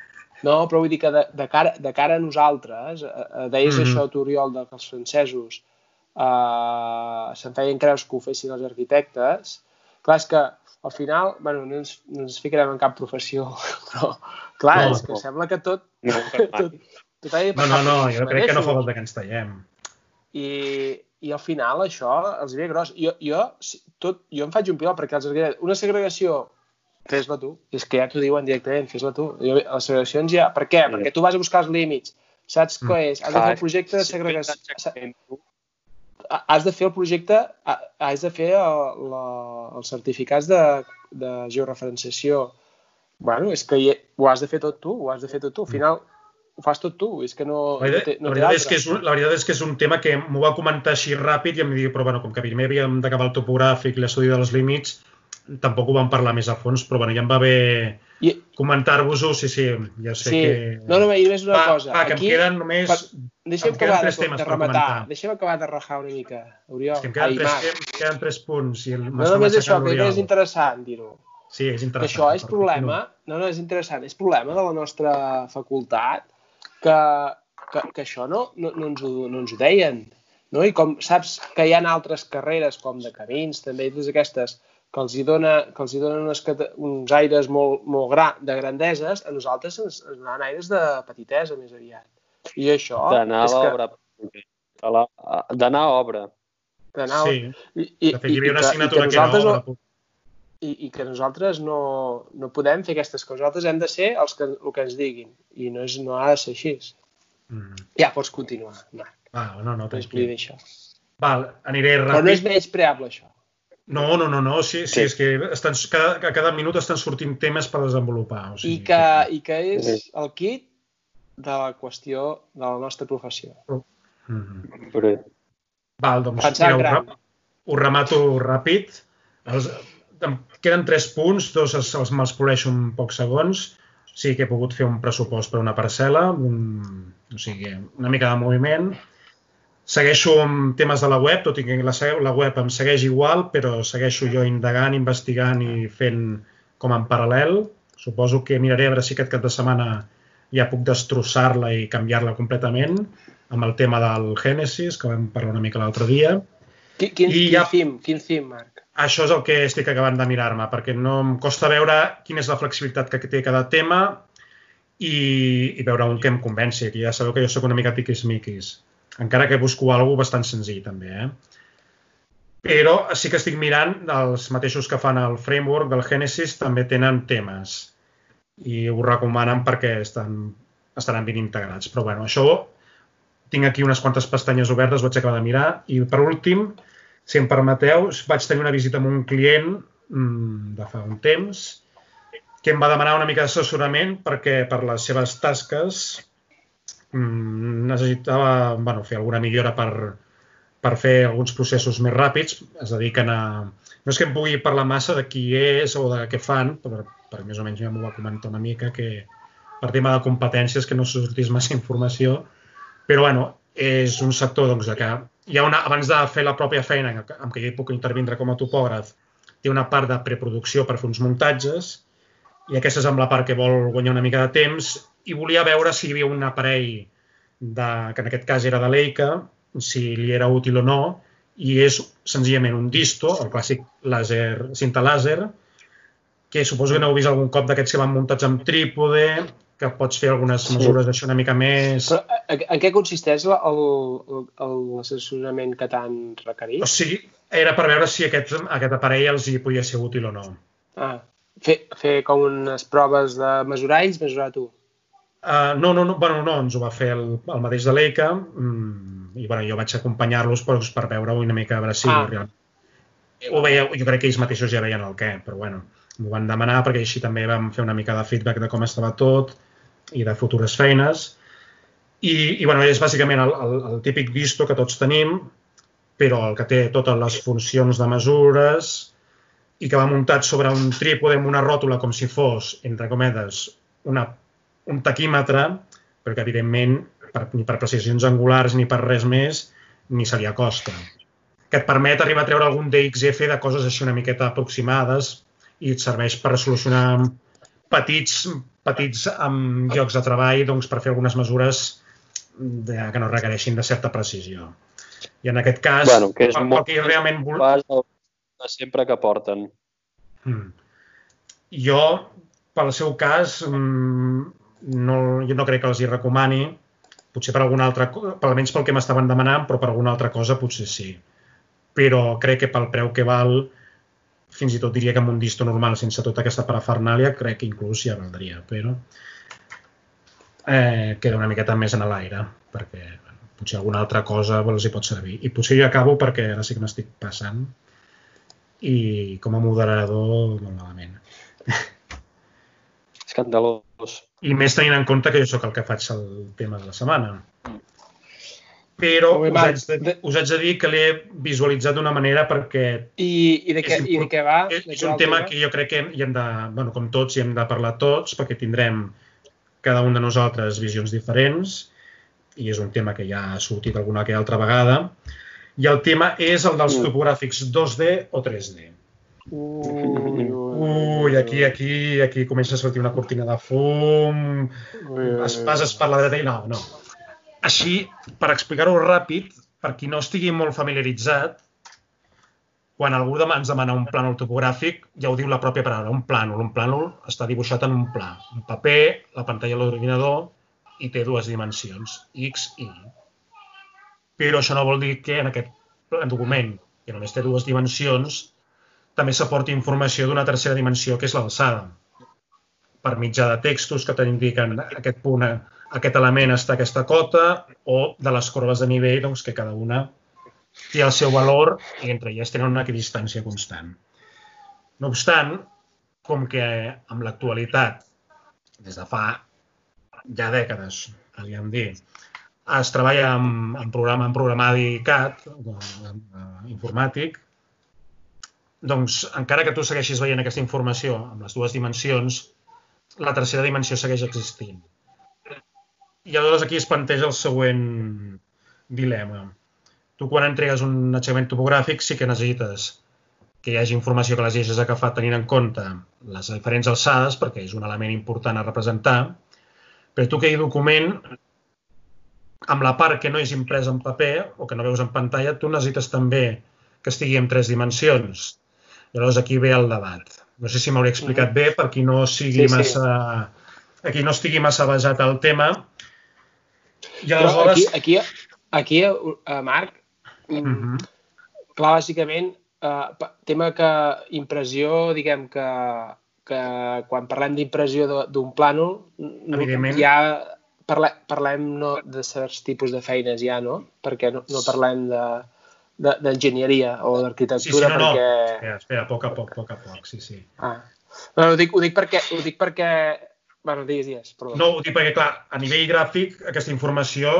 No, però vull dir que de, de, cara, de cara a nosaltres, eh, eh, deies Mhm. això, tu, Oriol, de que els francesos eh, se'n feien creus que ho fessin els arquitectes, Clar, és que al final, bueno, no ens, no ens ficarem en cap professió, però clar, No, és que no. sembla que tot... No, tot, tot ha de No, no, no, jo crec que no fa falta que ens tallem. I, i al final això els ve gros. Jo, jo, tot, jo em faig un pilot perquè els una segregació, fes-la tu. És que ja t'ho diuen directament, fes-la tu. Jo, les segregacions ja... Per què? Sí. Perquè tu vas a buscar els límits. Saps Mm. què és? Has de fer el projecte de segregació. Has de fer el projecte, ha- has de fer el, la, els certificats de, de georreferenciació. Bueno, és que ho has de fer tot tu, ho has de fer tot tu. Al final ho fas tot tu, és que no, La no veritat, té, no la, té veritat és que és un, la veritat és que és un tema que m'ho va comentar així ràpid i em diu, però bueno, com que primer havíem d'acabar el topogràfic i l'estudi dels límits, tampoc ho vam parlar més a fons, però bueno, ja em va bé I, comentar-vos-ho, sí, sí, ja sé sí, que... no, no, només una va, cosa. va, que Aquí, em queden només... per- Deixa'm em queden acabar tres de, temes de per rematar. comentar. Deixa'm acabar de rajar una mica, Oriol. És que em queden, Ai, tres, Marc. em queden tres punts. I el, No només això, que és interessant dir-ho. Sí, és Que interessant. això és problema, no, no, és interessant, és problema de la nostra facultat que, que, que això no, no, no, ens ho, no ens ho deien. No? I com saps que hi ha altres carreres, com de camins, també, totes aquestes, que els hi, dona, que els hi donen unes, uns aires molt, molt gra, de grandeses, a nosaltres ens, ens donen aires de petitesa més aviat. I això D'anar a és que... l'obra. A a- D'anar a obra. d'anar a- Sí, I, i, de fet, hi havia una que- assignatura i que, era nosaltres obra. no, i, i que nosaltres no, no podem fer aquestes coses. Nosaltres hem de ser els que, el que ens diguin. I no, és, no ha de ser així. Mm. Ja pots continuar, Marc. Va, no, no, tranquil. Val, aniré Però no és ràpid. menys preable, això. No, no, no, no, sí, sí, Sí. és que estan, cada, a cada minut estan sortint temes per desenvolupar. O sigui, I que, I que és Sí. el kit de la qüestió de la nostra professió. Mm. Però... Val, doncs, Pensar mira, ho, ho remato ràpid. Els, em queden tres punts, dos els, els me'ls poleixo en pocs segons. Sí que he pogut fer un pressupost per una parcel·la, un, o sigui, una mica de moviment. Segueixo amb temes de la web, tot i que la, la web em segueix igual, però segueixo jo indagant, investigant i fent com en paral·lel. Suposo que miraré a veure si aquest cap de setmana ja puc destrossar-la i canviar-la completament amb el tema del Genesis, que vam parlar una mica l'altre dia. Quin, quin, I quin ja- theme, quin theme, Marc? Això és el que estic acabant de mirar-me, perquè no em costa veure quina és la flexibilitat que té cada tema i, i veure un que em convenci. Aquí ja sabeu que jo sóc una mica tiquis-miquis, encara que busco alguna bastant senzill, també. Eh? Però sí que estic mirant, els mateixos que fan el framework del Genesis també tenen temes i ho recomanen perquè estan, estaran ben integrats. Però bueno, això tinc aquí unes quantes pestanyes obertes, vaig acabar de mirar. I per últim, si em permeteu, vaig tenir una visita amb un client mm, de fa un temps que em va demanar una mica d'assessorament perquè per les seves tasques necessitava bueno, fer alguna millora per, per fer alguns processos més ràpids. Es dediquen a... No és que em pugui parlar massa de qui és o de què fan, però, però més o menys ja m'ho va comentar una mica que per tema de competències que no sortís massa informació, però bueno, és un sector doncs, que hi ha una, abans de fer la pròpia feina amb què jo puc intervindre com a topògraf, té una part de preproducció per fer uns muntatges i aquesta és amb la part que vol guanyar una mica de temps i volia veure si hi havia un aparell de, que en aquest cas era de Leica, si li era útil o no, i és senzillament un disto, el clàssic làser, cinta làser, que suposo que n'heu vist algun cop d'aquests que van muntats amb trípode, que pots fer algunes Sí. mesures d'això una mica més... Però en, en què consisteix l'assessorament que t'han requerit? O sigui, era per veure si aquest, aquest aparell els hi podia ser útil o no. Ah, fer, fer com unes proves de mesurar ells, mesurar tu. Uh, no, no, no, bueno, no, ens ho va fer el, el mateix de l'EICA mm, i bueno, jo vaig acompanyar-los per, per veure una mica a veure si Ah. realment ho veia, jo crec que ells mateixos ja veien el què, però bueno, m'ho van demanar perquè així també vam fer una mica de feedback de com estava tot i de futures feines. I, i bueno, és bàsicament el, el, el típic visto que tots tenim, però el que té totes les funcions de mesures i que va muntat sobre un trípode amb una ròtula com si fos, entre cometes, una, un taquímetre, però que evidentment per, ni per precisions angulars ni per res més ni se li acosta que et permet arribar a treure algun DXF de coses així una miqueta aproximades i et serveix per solucionar petits, petits um, llocs de treball doncs, per fer algunes mesures de, que no requereixin de certa precisió. I en aquest cas, Bueno, que és el, molt- el que realment vol... de sempre que porten. Mm. Jo, pel seu cas, mm, no, jo no crec que els hi recomani, potser per alguna altra cosa, almenys pel que m'estaven demanant, però per alguna altra cosa potser sí. Però crec que pel preu que val, fins i tot diria que amb un disto normal, sense tota aquesta parafernàlia, crec que inclús ja valdria, però eh, queda una miqueta més en l'aire, perquè bueno, potser alguna altra cosa els hi pot servir. I potser jo acabo perquè ara sí que m'estic passant i com a moderador molt malament. Escandalós. I més tenint en compte que jo sóc el que faig el tema de la setmana. Però Molt bé, us haig, de, us haig de dir que l'he visualitzat d'una manera perquè I, i, de què, És i de què va? és, és un tema que jo crec que hi hem de, bueno, com tots, hi hem de parlar tots, perquè tindrem cada un de nosaltres visions diferents, i és un tema que ja ha sortit alguna que altra vegada, i el tema és el dels Mm. topogràfics 2D o 3D. Ui, Ui, aquí, aquí, aquí comença a sortir una cortina de fum, espases per la dreta i no, no. Així, per explicar-ho ràpid, per qui no estigui molt familiaritzat, quan algú ens demana un plànol topogràfic, ja ho diu la pròpia paraula, un plànol. Un plànol està dibuixat en un pla. Un paper, la pantalla de l'ordinador, i té dues dimensions, X i Y. Però això no vol dir que en aquest document, que només té dues dimensions, també s'aporti informació d'una tercera dimensió, que és l'alçada per mitjà de textos que t'indiquen aquest punt, aquest element està a aquesta cota, o de les corbes de nivell, doncs, que cada una té el seu valor i entre elles tenen una equidistància constant. No obstant, com que amb l'actualitat, des de fa ja dècades, podríem dir, es treballa amb, amb programa, amb programari CAD, informàtic, doncs, encara que tu segueixis veient aquesta informació amb les dues dimensions, la tercera dimensió segueix existint. I aleshores aquí es planteja el següent dilema. Tu quan entregues un aixecament topogràfic sí que necessites que hi hagi informació que les hagis agafat tenint en compte les diferents alçades, perquè és un element important a representar, però tu aquell document, amb la part que no és impresa en paper o que no veus en pantalla, tu necessites també que estigui en tres dimensions. Llavors aquí ve el debat. No sé si m'hauré explicat bé per qui no sigui Sí, sí. massa... A qui no estigui massa basat al tema. I Però aleshores... aquí, aquí, aquí uh, Marc, mm, Mhm. clar, bàsicament, uh, tema que impressió, diguem que, que quan parlem d'impressió d'un plànol, no, Evidentment. Ja parla, parlem no, de certs tipus de feines ja, no? Perquè no, no parlem de de- d'enginyeria o Sí, sí, d'arquitectura no, no. perquè... Espera, espera, a poc a poc, a poc a poc, sí, sí. Ah. No, ho dic, ho dic perquè... Ho dic perquè... Bueno, digues, digues, perdó. No, ho dic perquè, clar, a nivell gràfic, aquesta informació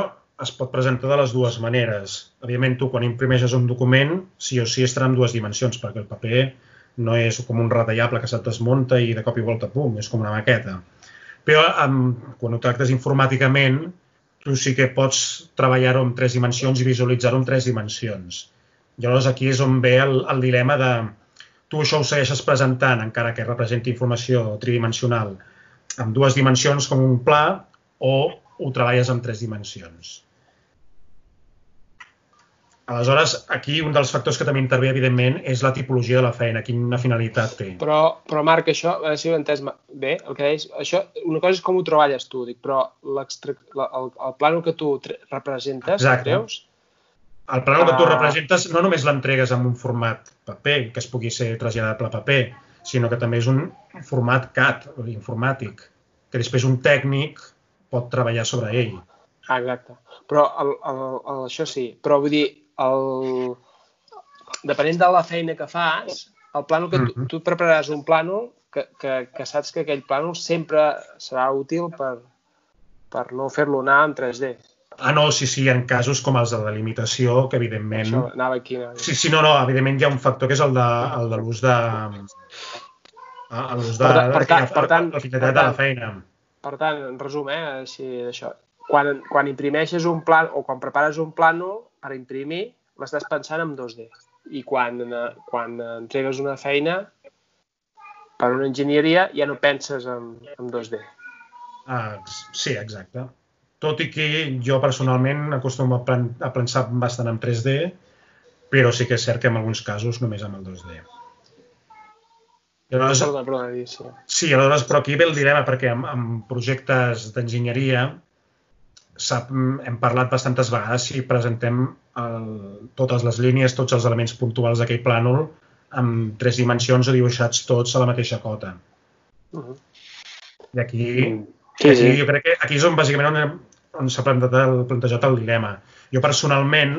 es pot presentar de les dues maneres. Evidentment, tu, quan imprimeixes un document, sí o sí estarà en dues dimensions, perquè el paper no és com un retallable que se't desmunta i de cop i volta, pum, és com una maqueta. Però amb, quan ho tractes informàticament, tu sí que pots treballar-ho en tres dimensions i visualitzar-ho en tres dimensions. I llavors aquí és on ve el, el dilema de tu això ho segueixes presentant, encara que representi informació tridimensional, amb dues dimensions com un pla o ho treballes en tres dimensions. Aleshores, aquí un dels factors que també intervé, evidentment, és la tipologia de la feina, quina finalitat té. Però, però Marc, això, a veure si ho he entès bé, el que deies, això, una cosa és com ho treballes tu, dic, però la- el, el plànol que tu representes, Exacte. creus? El plànol que tu Ah. representes no només l'entregues en un format paper, que es pugui ser traslladable a paper, sinó que també és un format CAD, o informàtic, que després un tècnic pot treballar sobre ell. Ah, exacte. Però el, el, el, això sí, però vull dir, el, depenent de la feina que fas, el plànol que tu, Mhm. tu prepararàs un plànol que, que, que saps que aquell plànol sempre serà útil per, per no fer-lo anar en 3D. Ah, no, sí, sí, en casos com els de delimitació, que evidentment... Això anava aquí. Aquí. Sí, sí, no, no, evidentment hi ha un factor que és el de, el de l'ús de... el l'ús de... Per- per tant- la- per tant- la finalitat per de la tant- feina. Per tant, en resum, eh, així d'això, quan, quan imprimeixes un plan o quan prepares un plànol per imprimir, l'estàs pensant en 2D. I quan, eh, quan entregues una feina per una enginyeria ja no penses en, en 2D. Ah, sí, exacte. Tot i que jo personalment acostumo a, plan, a pensar bastant en 3D, però sí que és cert que en alguns casos només amb el 2D. I aleshores, sí. Sí, aleshores, però aquí ve el dilema, perquè en, en projectes d'enginyeria hem parlat bastantes vegades si presentem el, totes les línies, tots els elements puntuals d'aquell plànol amb tres dimensions o dibuixats tots a la mateixa cota. Uh -huh. I aquí, Sí, aquí sí. jo crec que aquí és on bàsicament on, on s'ha plantejat, el, plantejat el dilema. Jo personalment,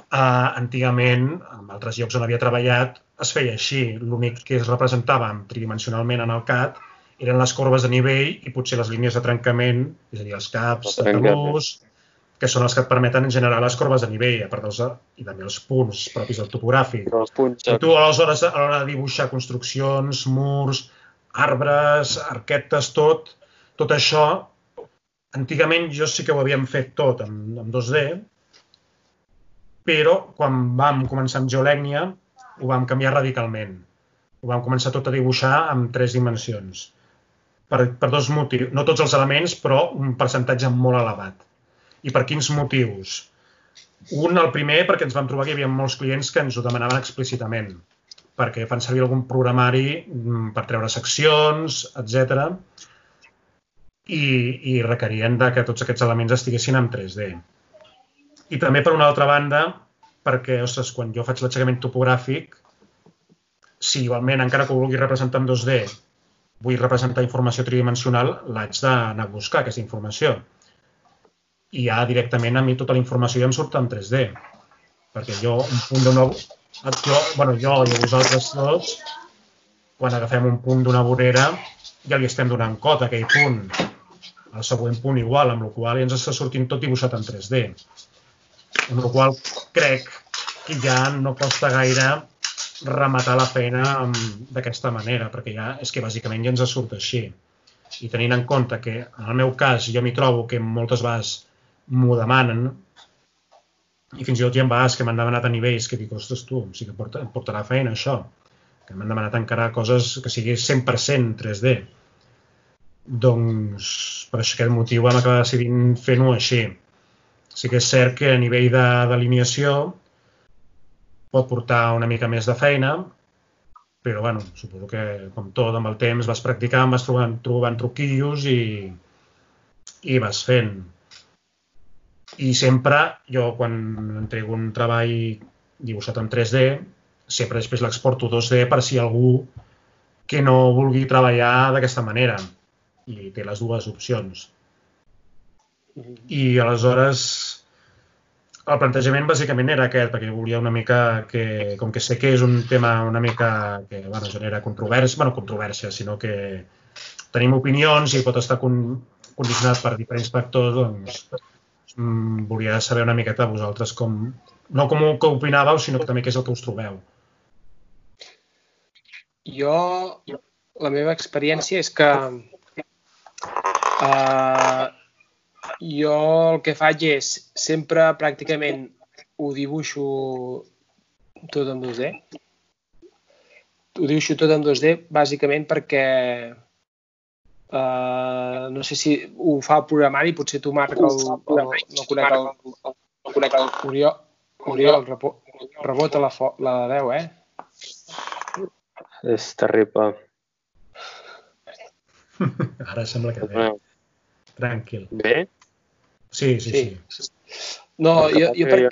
eh, antigament, en altres llocs on havia treballat, es feia així. L'únic que es representava tridimensionalment en el CAD eren les corbes de nivell i potser les línies de trencament, és a dir, els caps El talús, que són els que et permeten generar les corbes de nivell, a part dels, i també els punts propis del topogràfic. Els punts... I tu, aleshores, a l'hora de dibuixar construccions, murs, arbres, arquetes, tot, tot això, antigament jo sí que ho havíem fet tot en, en 2D, però quan vam començar amb geolècnia ho vam canviar radicalment. Ho vam començar tot a dibuixar amb tres dimensions. Per, per dos motius. No tots els elements, però un percentatge molt elevat. I per quins motius? Un, el primer, perquè ens vam trobar que hi havia molts clients que ens ho demanaven explícitament, perquè fan servir algun programari mm, per treure seccions, etc. I, i requerien de que tots aquests elements estiguessin en 3D. I també, per una altra banda, perquè, ostres, quan jo faig l'aixecament topogràfic, si igualment, encara que ho vulgui representar en 2D, vull representar informació tridimensional, l'haig d'anar a buscar, aquesta informació. I ja directament a mi tota la informació ja em surt en 3D. Perquè jo, un punt d'una... Jo, bueno, jo i vosaltres tots, quan agafem un punt d'una vorera, ja li estem donant cota a aquell punt. El següent punt igual, amb la qual ja ens està sortint tot dibuixat en 3D. Amb la qual crec que ja no costa gaire rematar la feina d'aquesta manera, perquè ja és que bàsicament ja ens surt així. I tenint en compte que en el meu cas jo m'hi trobo que moltes vegades m'ho demanen i fins i tot hi ha vegades que m'han demanat a nivells que dic, ostres tu, sí que porta, portarà feina això, que m'han demanat encara coses que sigui 100% 3D. Doncs per aquest motiu vam acabar decidint fer-ho així. Sí que és cert que a nivell de- d'alineació pot portar una mica més de feina, però bueno, suposo que com tot amb el temps vas practicant, vas trobant, trobant truquillos i, i vas fent. I sempre, jo quan entrego un treball dibuixat en 3D, sempre després l'exporto 2D per si algú que no vulgui treballar d'aquesta manera i té les dues opcions. I aleshores el plantejament bàsicament era aquest, perquè volia una mica que, com que sé que és un tema una mica que bueno, genera controvèrsia, bueno, controvèrsia, sinó que tenim opinions i pot estar con, condicionat per diferents factors, doncs mm, volia saber una miqueta vosaltres com, no com que opinàveu, sinó que també què és el que us trobeu. Jo, la meva experiència és que uh, jo el que faig és sempre pràcticament ho dibuixo tot en 2D. Ho dibuixo tot en 2D bàsicament perquè uh, no sé si ho fa el programari, potser tu Marc el, el, no conec el, no conec el Oriol, Oriol repo, rebota la, fo, la veu, eh? És terrible. Ara sembla que bé. Tranquil. Bé? Sí, sí, sí. Sí. No, jo, jo, per,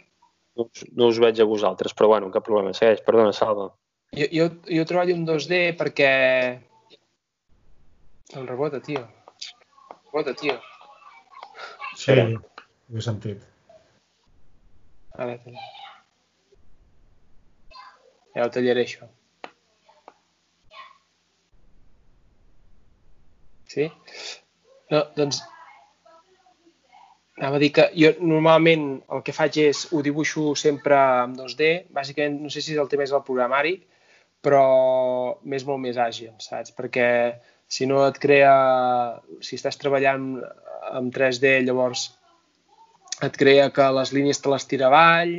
No, us- no us veig a vosaltres, però bueno, cap problema. Segueix, perdona, Salva. jo, jo, jo treballo en 2D perquè... Em rebota, tio. Rebota, tio. Sí, ho he sentit. Ara, tio. Ja ho tallaré, això. Sí? No, doncs... Anava a dir que jo normalment el que faig és ho dibuixo sempre en 2D. Bàsicament, no sé si el tema és el programari, però m'és molt més àgil, saps? Perquè si no et crea... Si estàs treballant amb 3D, llavors et crea que les línies te les tira avall,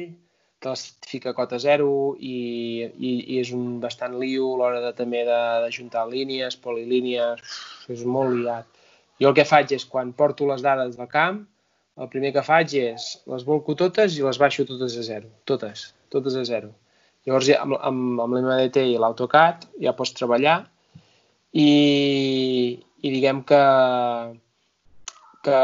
te les fica a cota zero i, i, i és un bastant lío a l'hora de, també de, de juntar línies, polilínies, és molt liat. Jo el que faig és, quan porto les dades del camp, el primer que faig és les volco totes i les baixo totes a zero. Totes, totes a zero. Llavors, ja, amb, amb, amb l'MDT i l'AutoCAD ja pots treballar i, i diguem que, que,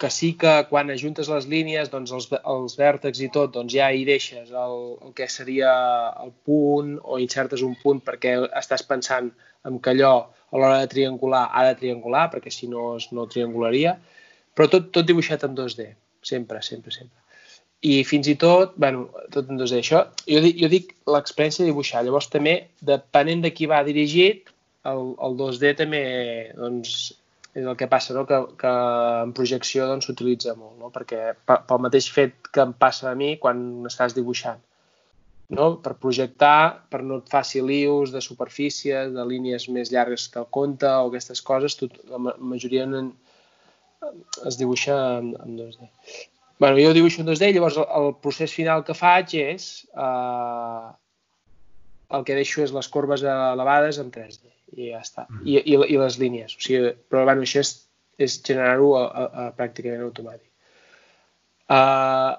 que sí que quan ajuntes les línies, doncs els, els vèrtexs i tot, doncs ja hi deixes el, el que seria el punt o insertes un punt perquè estàs pensant en que allò a l'hora de triangular ha de triangular, perquè si no no triangularia, però tot, tot dibuixat en 2D, sempre, sempre, sempre. I fins i tot, bueno, tot en 2D. Això, jo dic, jo dic l'experiència de dibuixar. Llavors també, depenent de qui va dirigit, el, el 2D també doncs, és el que passa, no? que, que en projecció doncs, s'utilitza doncs, molt, no? perquè pel mateix fet que em passa a mi quan estàs dibuixant. No? Per projectar, per no et faci lius de superfícies, de línies més llargues que el compte o aquestes coses, tot, la majoria en, es dibuixa en, en 2D. bueno, jo dibuixo en 2D, llavors el, el procés final que faig és eh, el que deixo és les corbes elevades en 3D i ja està. Mm. I, i, i les línies. O sigui, però bueno, això és, és generar-ho pràcticament automàtic. Uh,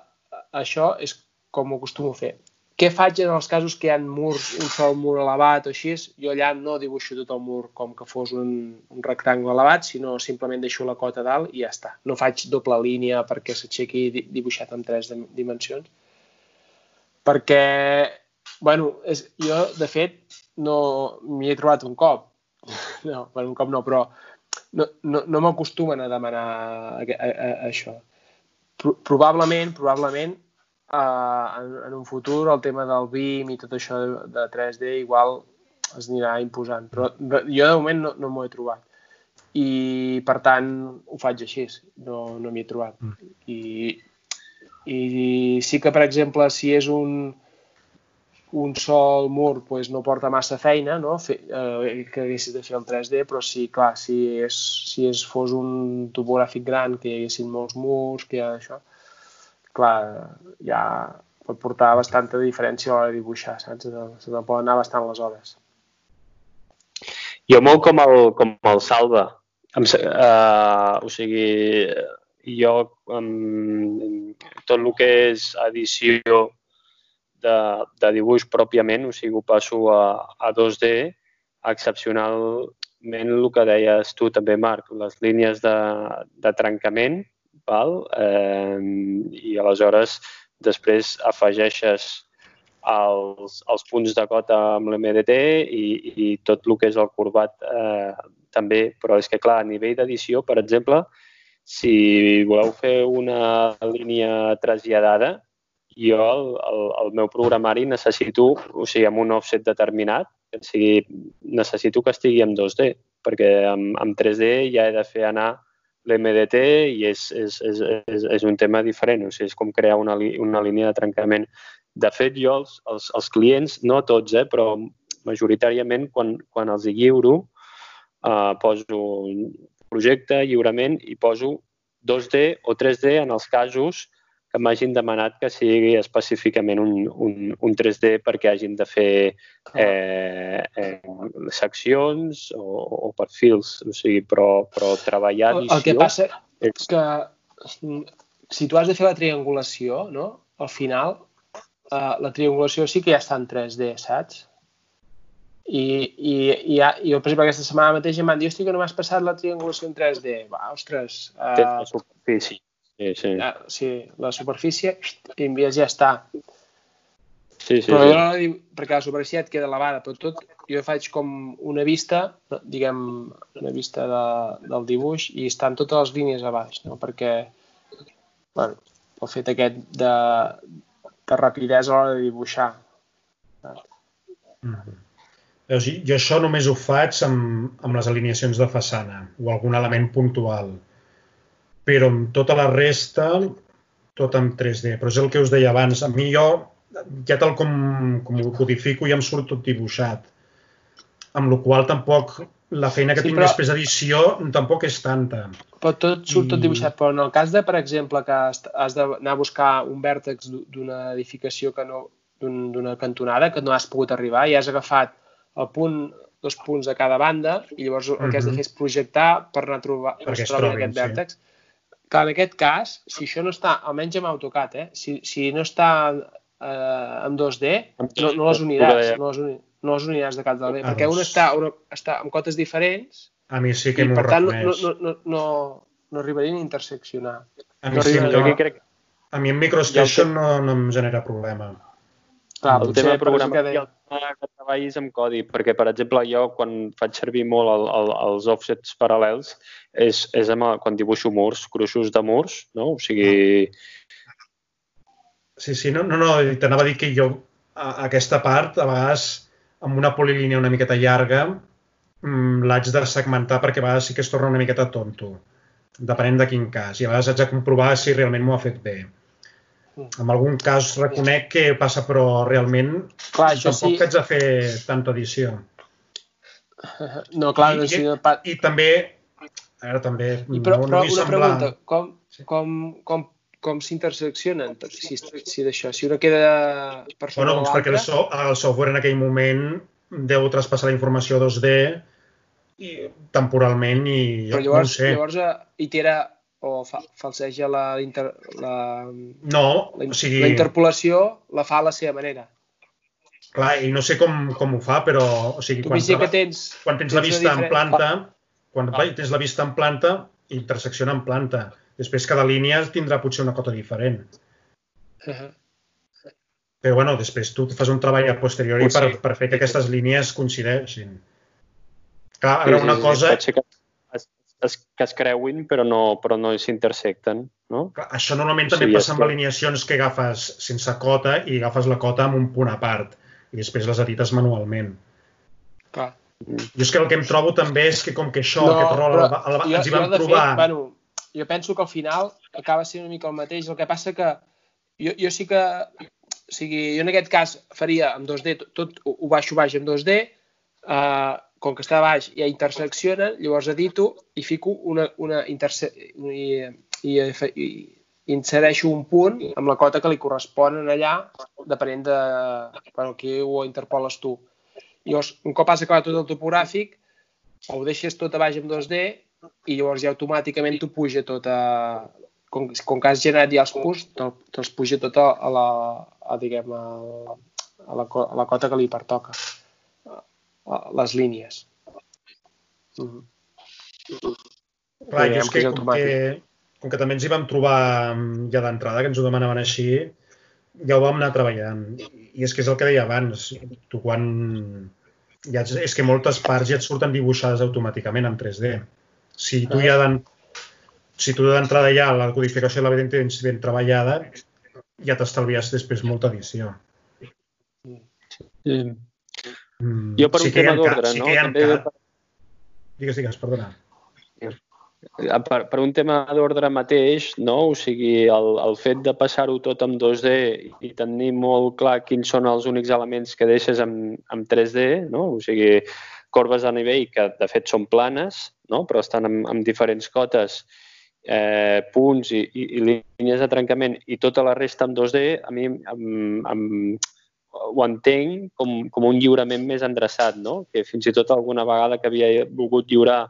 això és com ho acostumo a fer. Què faig en els casos que hi ha murs, un sol mur elevat o així? Jo allà no dibuixo tot el mur com que fos un, un rectangle elevat, sinó simplement deixo la cota dalt i ja està. No faig doble línia perquè s'aixequi dibuixat en tres dimensions. Perquè, bueno, és, jo, de fet, no m'hi he trobat un cop. No, per un cop no, però no, no, no m'acostumen a demanar a, a, a, a això. Pro, probablement, probablement, uh, en, en un futur el tema del BIM i tot això de, de 3D igual es anirà imposant, però jo de moment no, no m'ho he trobat i per tant ho faig així, no, no m'hi he trobat. Mm. I, I sí que, per exemple, si és un, un sol mur pues, no porta massa feina, no? Fe, eh, que haguessis de fer el 3D, però sí, clar, si, és, si és, fos un topogràfic gran, que hi haguessin molts murs, que hi ha això, clar, ja pot portar bastanta diferència a l'hora de dibuixar, saps? Se te poden anar bastant les hores. Jo molt com el, com el Salva. Em, uh, o sigui, jo um, tot el que és edició de, de dibuix pròpiament, o sigui, ho passo a, a 2D, excepcionalment el que deies tu també, Marc, les línies de, de trencament, val? Eh, i aleshores després afegeixes els, els punts de cota amb l'MDT i, i tot el que és el corbat eh, també, però és que clar, a nivell d'edició, per exemple, si voleu fer una línia traslladada, jo el, el, el meu programari necessito, o sigui, amb un offset determinat, o sigui, necessito que estigui en 2D, perquè amb, amb 3D ja he de fer anar l'MDT i és, és, és, és, és un tema diferent, o sigui, és com crear una, una línia de trencament. De fet, jo els, els, els clients, no tots, eh, però majoritàriament quan, quan els hi lliuro, eh, poso projecte, lliurament i poso 2D o 3D en els casos que m'hagin demanat que sigui específicament un, un, un 3D perquè hagin de fer eh, eh, seccions o, o perfils, o sigui, però, però treballar edició... El que passa és que si tu has de fer la triangulació, no? al final, eh, la triangulació sí que ja està en 3D, saps? I, i, i, ja, jo, per exemple, aquesta setmana mateix em van dir, hosti, que no m'has passat la triangulació en 3D. Va, ostres... Uh, Tens la superfície. Sí, sí. Ja, sí, la superfície i envies ja està. Sí, sí, però sí. Jo, perquè la superfície et queda elevada, però tot jo faig com una vista, diguem, una vista de, del dibuix i estan totes les línies a baix, no? perquè bueno, el fet aquest de, de rapidesa a l'hora de dibuixar. Mm -hmm. jo això només ho faig amb, amb les alineacions de façana o algun element puntual però amb tota la resta, tot en 3D. Però és el que us deia abans. A mi jo, ja tal com, com ho codifico, ja em surt tot dibuixat. Amb la qual tampoc la feina que sí, tinc però... després d'edició tampoc és tanta. Però tot surt tot dibuixat. Però en el cas de, per exemple, que has d'anar a buscar un vèrtex d'una edificació que no d'una cantonada que no has pogut arribar i has agafat el punt dos punts a cada banda i llavors el que has de fer és projectar per anar a trobar per trobi aquest vèrtex. Sí que en aquest cas, si això no està, almenys amb AutoCAD, eh, si, si no està eh, amb 2D, no, no les uniràs, no les, uni, no les uniràs de cap de la B, Ah, perquè doncs. una està, una està amb cotes diferents A mi sí que i per tant no, no, no, no, no arribarien a interseccionar. A no mi, sí, Jo aquí no, crec a mi en MicroStation no, no em genera problema. Clar, el tema de programar que deia- el tema que treballis amb codi, perquè, per exemple, jo quan faig servir molt el, el, els offsets paral·lels és, és amb, el- quan dibuixo murs, gruixos de murs, no? O sigui, Sí, sí, no, no, no i t'anava a dir que jo a, a aquesta part, a vegades, amb una polilínia una miqueta llarga, mm, l'haig de segmentar perquè a vegades sí que es torna una miqueta tonto, depenent de quin cas. I a vegades haig de comprovar si realment m'ho ha fet bé. En algun cas reconec que passa, però realment Clar, això tampoc sí. haig de fer tanta edició. No, clar, I- no, si no, pa... I també, a veure, també, I però, no, però no una semblar... pregunta, com, com, com, com s'interseccionen? Si, si d'això, si una queda per sobre Bueno, doncs perquè el, so, el software en aquell moment deu traspassar la informació a 2D i, temporalment i jo Però llavors, no sé. llavors eh, itera o fa, falseja la, inter, la, No, la, o sigui, la interpolació, la fa a la seva manera. clar, i no sé com, com ho fa, però o sigui, Tu quan, que tens... quan tens la tens una vista en diferent- planta, quan tens la vista en planta, intersecciona en planta. Després cada línia tindrà potser una cota diferent. Uh -huh. Però bueno, després tu fas un treball a posteriori per, per fer que aquestes línies coincideixin. Clar, sí, ara sí, una sí, cosa, pot ser que es, que es creuin, però no, però no s'intersecten, no? Clar, Això normalment també Sí, passa és amb alineacions que agafes sense cota i agafes la cota amb un punt a part i després les edites manualment. Clar. Jo és que el que em trobo també és que com que això, no, aquest rol, però el, el, jo- ens hi jo, vam de trobar... Fet, bueno, jo penso que al final acaba sent una mica el mateix. El que passa que jo, jo sí que... O sigui, jo en aquest cas faria amb 2D, tot, tot ho ho baixo baix amb 2D, eh, com que està a baix ja interseccionen, llavors edito i fico una, una interse i, i, i, insereixo un punt amb la cota que li correspon en allà, depenent de bueno, qui ho interpoles tu. Llavors, un cop has acabat tot el topogràfic, ho deixes tot a baix amb 2D i llavors ja automàticament t'ho puja tot a... Com, com que has generat ja els punts, te'l- te'ls puja tot a, la, a, diguem, a, a, la, a la cota que li pertoca, les línies. Mm. Clar, jo Diguem és que, com que, com que també ens hi vam trobar mm, ja d'entrada, que ens ho demanaven així, ja ho vam anar treballant. I és que és el que deia abans, tu quan... Ja, és que moltes parts ja et surten dibuixades automàticament en 3D. Si tu ja d'en- si tu d'entrada ja la codificació la tens ben treballada, ja t'estalvies després molta edició. Sí. Mm, Jo per un sí ha tema d'ordre, sí no? També Digues, digues, perdona. Eh, per, per un tema d'ordre mateix, no? o sigui, el, el fet de passar-ho tot amb 2D i tenir molt clar quins són els únics elements que deixes amb, amb 3D, no? o sigui, corbes a nivell que de fet són planes, no? però estan amb, amb diferents cotes, eh, punts i, i, i línies de trencament i tota la resta amb 2D, a mi em, em, ho entenc com, com un lliurament més endreçat, no? que fins i tot alguna vegada que havia volgut lliurar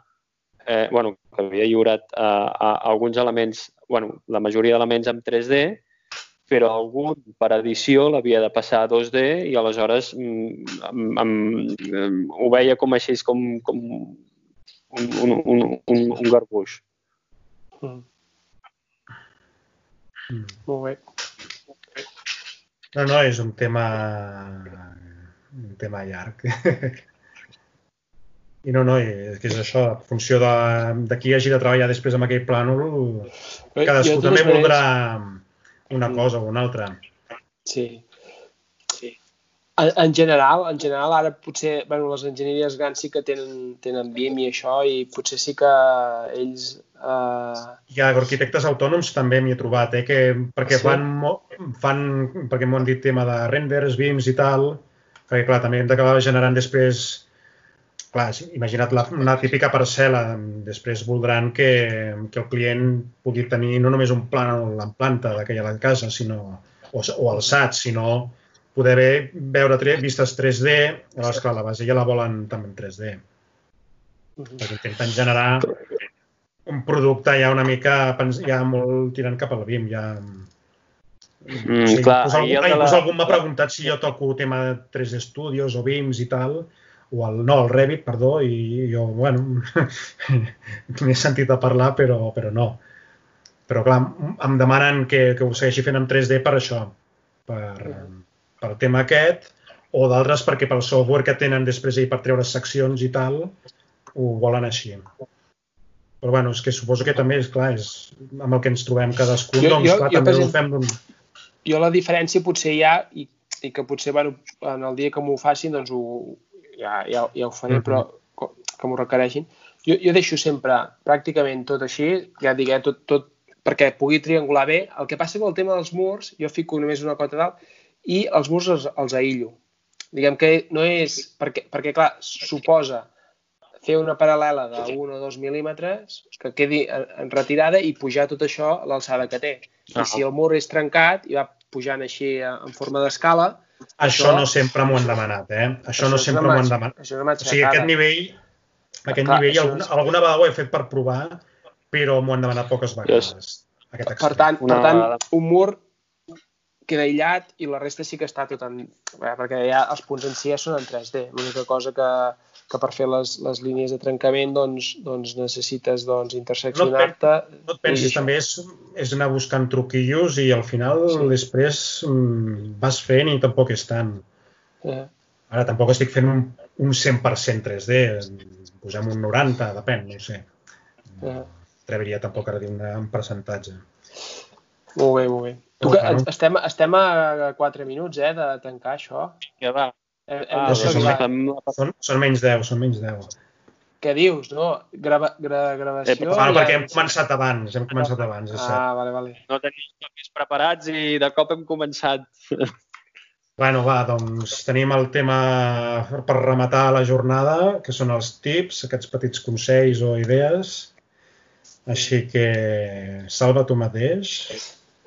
eh, bueno, que havia lliurat eh, a, a alguns elements, bueno, la majoria d'elements en 3D, però algun per edició l'havia de passar a 2D i aleshores em, em, em, ho veia com així, com, com un, un, un, un, un garbuix. Mm. Mm. Molt bé. No, no, és un tema un tema llarg. I no, no, és que és això, en funció de, de qui hagi de treballar després amb aquell plànol, Bé, cadascú també voldrà una Mm. cosa o una altra. Sí. En, en general, en general ara potser, bueno, les enginyeries grans sí que tenen, tenen BIM i això i potser sí que ells eh, Hi ha arquitectes autònoms també m'hi he trobat, eh, que, perquè Sí? fan, fan, perquè m'ho han dit tema de renders, BIMs i tal, perquè clar, també hem d'acabar generant després clar, imagina't la, una típica parcel·la, després voldran que, que el client pugui tenir no només un plànol en planta d'aquella la casa, sinó, o, o alçat, sinó poder bé, veure tre, vistes 3D, llavors, clar, la base ja la volen també en 3D, perquè intenten generar un producte ja una mica, ja molt tirant cap al BIM, ja Mm, sí, clar, inclús, algú, de la- inclús algú m'ha preguntat si jo toco tema 3D Studios o BIMs i tal, o el, no, el Revit, perdó, i jo, bueno, m'he sentit a parlar, però, però no. Però clar, em demanen que, que ho segueixi fent amb 3D per això, per, pel tema aquest, o d'altres perquè pel software que tenen després ahir per treure seccions i tal, ho volen així. Però bueno, és que suposo que també és clar, és amb el que ens trobem cadascun, Jo- doncs jo- clar, jo, també per ho fem d'un... Jo la diferència potser hi ha, i, i que potser bueno, en el dia que m'ho facin doncs ho, ja, ja, ja ho faré, Mhm. però co- que m'ho requereixin. Jo, jo deixo sempre pràcticament tot així, ja eh, tot, tot perquè pugui triangular bé. El que passa amb el tema dels murs, jo fico només una cota dalt i els murs els, els aïllo. Diguem que no és... Perquè, perquè clar, suposa fer una paral·lela de 1 o 2 mil·límetres que quedi en, en retirada i pujar tot això a l'alçada que té. I Ah. si el mur és trencat i va pujant així eh, en forma d'escala... Això Això- no sempre m'ho han demanat, eh? Això, no és sempre m'ho han demanat. Això és una O sigui, aquest nivell, aquest Clar, nivell això alguna, és- alguna vegada ho he fet per provar, però m'ho han demanat poques vegades. Aquest Per tant, Una per tant un mur queda aïllat i la resta sí que està tot en... Bé, perquè ja els punts en si ja són en 3D. L'única cosa que, que per fer les, les línies de trencament doncs, doncs necessites doncs, interseccionar-te. No et pensis, això. també és, és anar buscant truquillos i al final Sí. després mm, vas fent i tampoc és tant. Eh, Ara tampoc estic fent un, un 100% 3D, posem un 90, depèn, no sé. eh. Atreviria tampoc ara dir una- un percentatge. Molt bé, molt bé. Tu, que, no? estem, estem a 4 minuts eh, de tancar això. Ja va. Hem, hem Ah, de sí, som- saludar. som- Són, són menys 10, són menys 10. Què dius? No? Grava, gra, gravació... Eh, Bueno, ja perquè hem començat abans, hem començat abans, és cert. Ah, vale, vale. no tenim tòpics preparats i de cop hem començat. Bueno, va, doncs tenim el tema per rematar la jornada, que són els tips, aquests petits consells o idees. Així que salva tu mateix.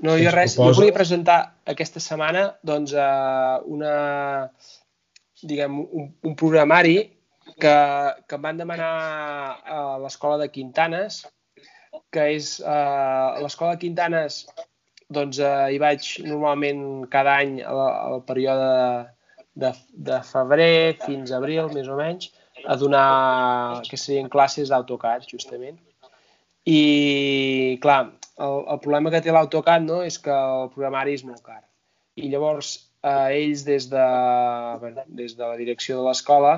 No, jo res, jo proposes? volia presentar aquesta setmana doncs, eh, una, diguem, un, un programari que, que em van demanar a l'escola de Quintanes, que és eh, l'escola de Quintanes doncs eh, hi vaig normalment cada any al, al període de, de febrer fins a abril, més o menys, a donar que serien classes d'AutoCAD, justament. I, clar, el, el problema que té l'AutoCAD no, és que el programari és molt car. I llavors, eh, ells des de, bueno, des de la direcció de l'escola,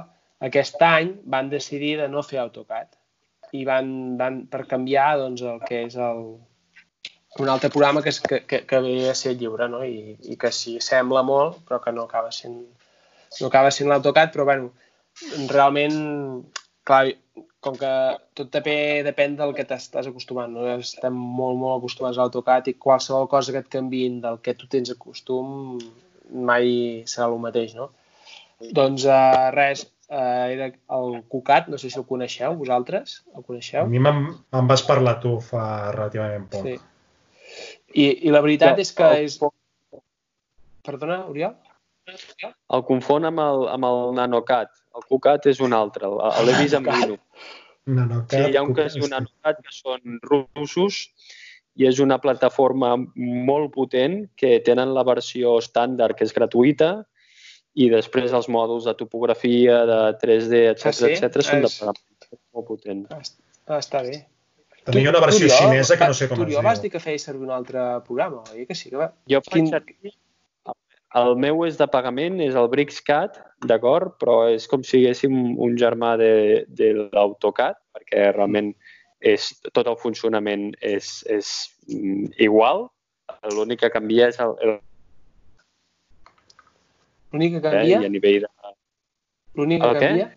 aquest any van decidir de no fer AutoCAD i van, van per canviar doncs, el que és el, un altre programa que, és, que, que, que ve a ser lliure no? I, i que sí, sembla molt però que no acaba sent no acaba sent l'AutoCAD però bueno, realment clar, com que tot també depèn del que t'estàs acostumant no? estem molt molt acostumats a l'AutoCAD i qualsevol cosa que et canviïn del que tu tens acostum mai serà el mateix no? doncs uh, res uh, era el Cucat, no sé si el coneixeu vosaltres, el A coneixeu? mi me'n me'n vas parlar tu fa relativament poc. Sí. I, I la veritat Ja, és que el- és... Perdona, Oriol? El confon amb el, amb el NanoCat. El QCAT és un altre, l'he vist amb. Linux. No, no, Sí, hi ha un que es diu NanoCat, que són russos, i és una plataforma molt potent que tenen la versió estàndard, que és gratuïta, i després els mòduls de topografia, de 3D, etc Ah, sí? etc són de És- pagament. Molt potent. Ah, està bé. Tenia una versió Oriol, xinesa que no sé com tu, es Oriol, vas diu. dir que feies servir un altre programa, oi que sí? Que va... Jo Quin- faig servir... El meu és de pagament, és el BricsCAD, d'acord? Però és com si haguéssim un germà de, de l'AutoCAD, perquè realment és, tot el funcionament és, és mm, igual. L'únic que canvia és el, el L'únic que eh, canvia? i a nivell de... L'únic que què? canvia?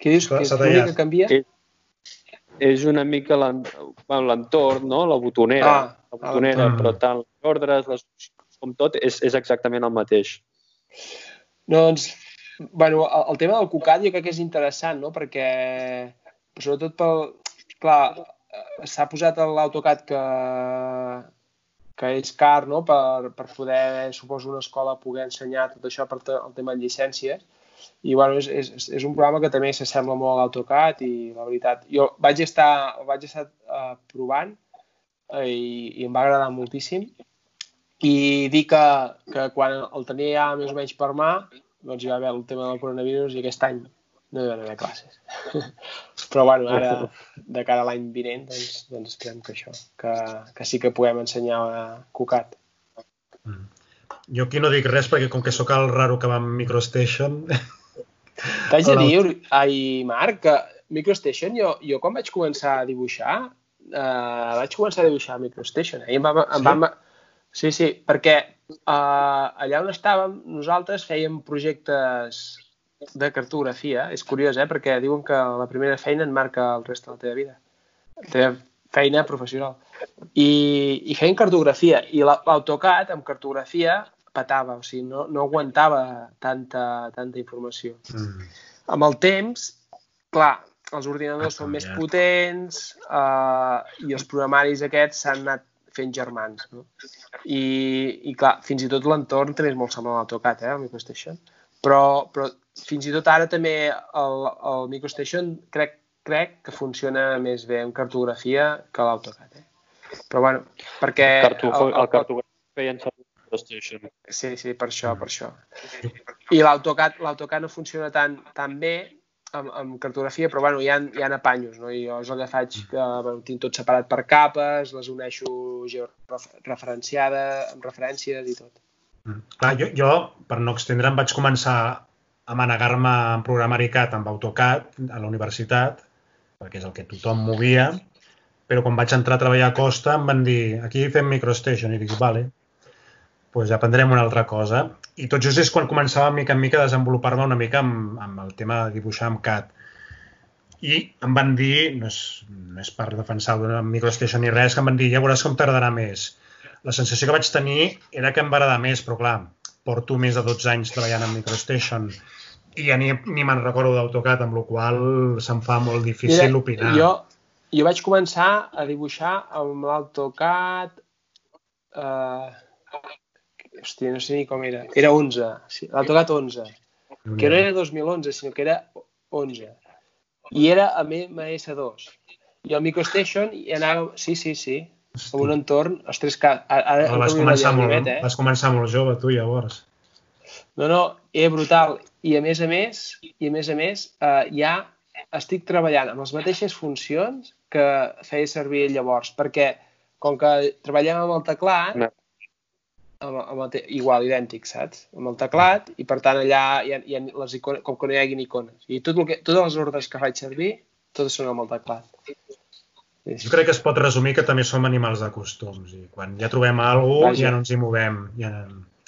Què dius? Que és l'únic que canvia? Sí. És una mica l'entorn, no? La botonera. Ah, la botonera, l'entorn. però tant les ordres, les, com tot, és, és exactament el mateix. Doncs, bueno, el, el tema del Cucat jo crec que és interessant, no? Perquè, sobretot pel... Clar, eh, s'ha posat l'AutoCAD que, que és car, no? Per, per poder, suposo, una escola poder ensenyar tot això per el tema de llicències. I, bueno, és, és, és un programa que també s'assembla molt a l'AutoCAD i, la veritat, jo vaig estar, vaig estar uh, provant eh, i, i em va agradar moltíssim i dir que, que quan el tenia ja més o menys per mà, doncs hi va haver el tema del coronavirus i aquest any no hi va haver classes. Però bueno, ara, de cara a l'any vinent, doncs, doncs esperem que això, que, que sí que puguem ensenyar a Cucat. Mm. Jo aquí no dic res perquè com que sóc el raro que va amb MicroStation... T'haig de dir, ai, Marc, que MicroStation, jo, jo quan vaig començar a dibuixar, eh, vaig començar a dibuixar a MicroStation. Eh? I em va, em sí? Va, sí, sí, perquè eh, allà on estàvem, nosaltres fèiem projectes de cartografia. És curiós, eh? Perquè diuen que la primera feina en marca el rest de la teva vida. La teva feina professional. I, i feien cartografia. I l'AutoCAD amb cartografia patava, o sigui, no, no aguantava tanta, tanta informació. Mm. Amb el temps, clar, els ordinadors són més potents eh, i els programaris aquests s'han anat fent germans, no? I, i clar, fins i tot l'entorn també és molt semblant a l'AutoCAD, eh, el MicroStation. Però, però fins i tot ara també el, el MicroStation crec, crec que funciona més bé en cartografia que l'AutoCAD. Eh? Però bueno, perquè... El, cartografia, el, el, el cartografia feien servir MicroStation. Sí, sí, per això, per això. I l'AutoCAD l'AutoCAD no funciona tan, tan bé amb, amb cartografia, però bueno, hi ha, hi ha apanyos, no? I jo és el que faig, que bueno, tinc tot separat per capes, les uneixo georreferenciada, amb referències i tot. Mm. Clar, jo, jo, per no extendre'm, vaig començar a manegar-me en programari CAD amb AutoCAD a la universitat, perquè és el que tothom movia, però quan vaig entrar a treballar a Costa em van dir, aquí fem MicroStation, i dic, vale, pues aprendrem una altra cosa. I tot just és quan començava mica en mica a desenvolupar-me una mica amb, amb el tema de dibuixar amb CAD. I em van dir, no és, no és per defensar el MicroStation ni res, que em van dir, ja veuràs com tardarà més. La sensació que vaig tenir era que em va agradar més, però clar, porto més de 12 anys treballant amb MicroStation i ja ni, ni me'n recordo d'AutoCAD, amb la qual se'm fa molt difícil Mira, opinar. Jo, jo vaig començar a dibuixar amb l'AutoCAD... Uh, hòstia, no sé ni com era. Era 11, sí, l'AutoCAD 11. Que no era 2011, sinó que era 11. I era a MS2. I al MicroStation hi anava... Sí, sí, sí. Hosti. En un entorn... Ostres, que ara... ara vas, començar molt, eh? vas començar molt jove, tu, llavors. No, no, era brutal. I a més a més, i a més a més, eh, ja estic treballant amb les mateixes funcions que feia servir llavors, perquè com que treballem amb el teclat, no. Amb, amb el te igual, idèntic, saps? Amb el teclat, i per tant allà hi ha, hi ha les icones, com que no hi hagi icones. I tot el que, totes les ordres que faig servir, totes són amb el teclat. Jo crec que es pot resumir que també som animals de costums i quan ja trobem alguna cosa ja no ens hi movem. Ja...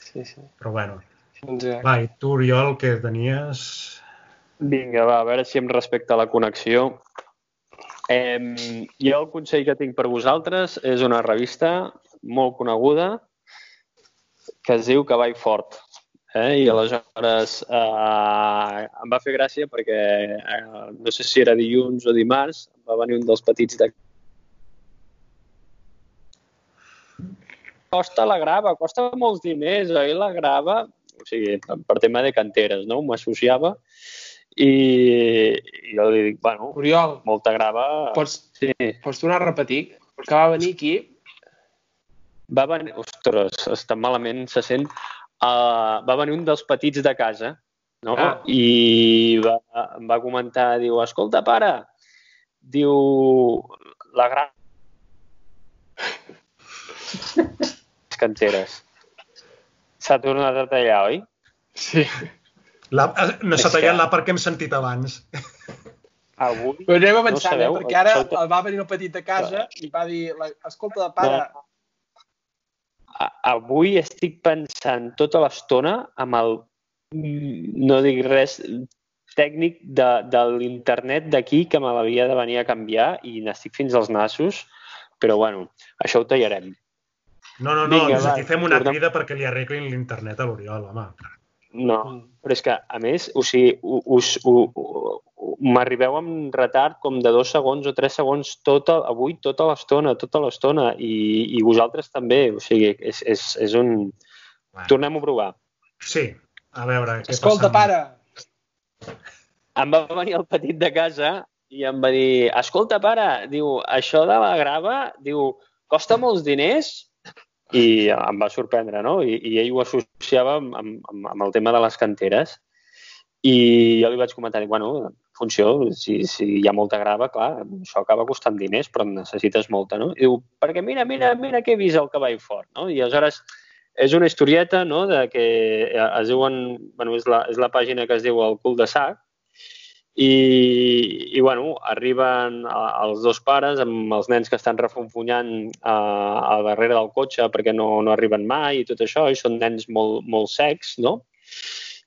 Sí, sí. Però bueno, Exacte. Va, i tu, Oriol, què tenies? Vinga, va, a veure si em respecta la connexió. Eh, jo el consell que tinc per vosaltres és una revista molt coneguda que es diu Cavall Fort. Eh? I aleshores eh, em va fer gràcia perquè eh, no sé si era dilluns o dimarts, va venir un dels petits de costa la grava, costa molts diners, oi, la grava? o sigui, per tema de canteres, no? M'associava i, i jo li dic, bueno, Oriol, molta grava... Pots, sí. pots tornar a repetir que va venir aquí? Va venir... Ostres, està malament, se sent... Uh, va venir un dels petits de casa, no? Ah. I va, va comentar, diu, escolta, pare, diu, la gran... canteres. S'ha tornat a tallar, oi? Sí. La, eh, no s'ha tallat la part que hem sentit abans. Avui... Però anem avançant, no eh? perquè ara el va venir el petit a casa i va dir, escolta, pare... No. Avui estic pensant tota l'estona amb el, no dic res, tècnic de, de l'internet d'aquí que me l'havia de venir a canviar i n'estic fins als nassos, però bueno, això ho tallarem. No, no, no, Vinga, des d'aquí fem una tornem... crida perquè li arreglin l'internet a l'Oriol, home. No, però és que, a més, o sigui, us, m'arribeu amb retard com de dos segons o tres segons tota, avui tota l'estona, tota l'estona, i, i vosaltres també, o sigui, és, és, és un... Bueno. Tornem a provar. Sí, a veure què Escolta, passa. pare! Em va venir el petit de casa i em va dir, escolta, pare, diu, això de la grava, diu, costa molts diners? i em va sorprendre, no? I, i ell ho associava amb, amb, amb el tema de les canteres. I jo li vaig comentar, bueno, funció, si, si hi ha molta grava, clar, això acaba costant diners, però necessites molta, no? I diu, perquè mira, mira, mira que he vist el cavall fort, no? I aleshores és una historieta, no?, de que es diuen, bueno, és la, és la pàgina que es diu El cul de sac, i, i bueno, arriben els dos pares amb els nens que estan refonfunyant a, a darrere del cotxe perquè no, no arriben mai i tot això, i són nens molt, molt secs, no?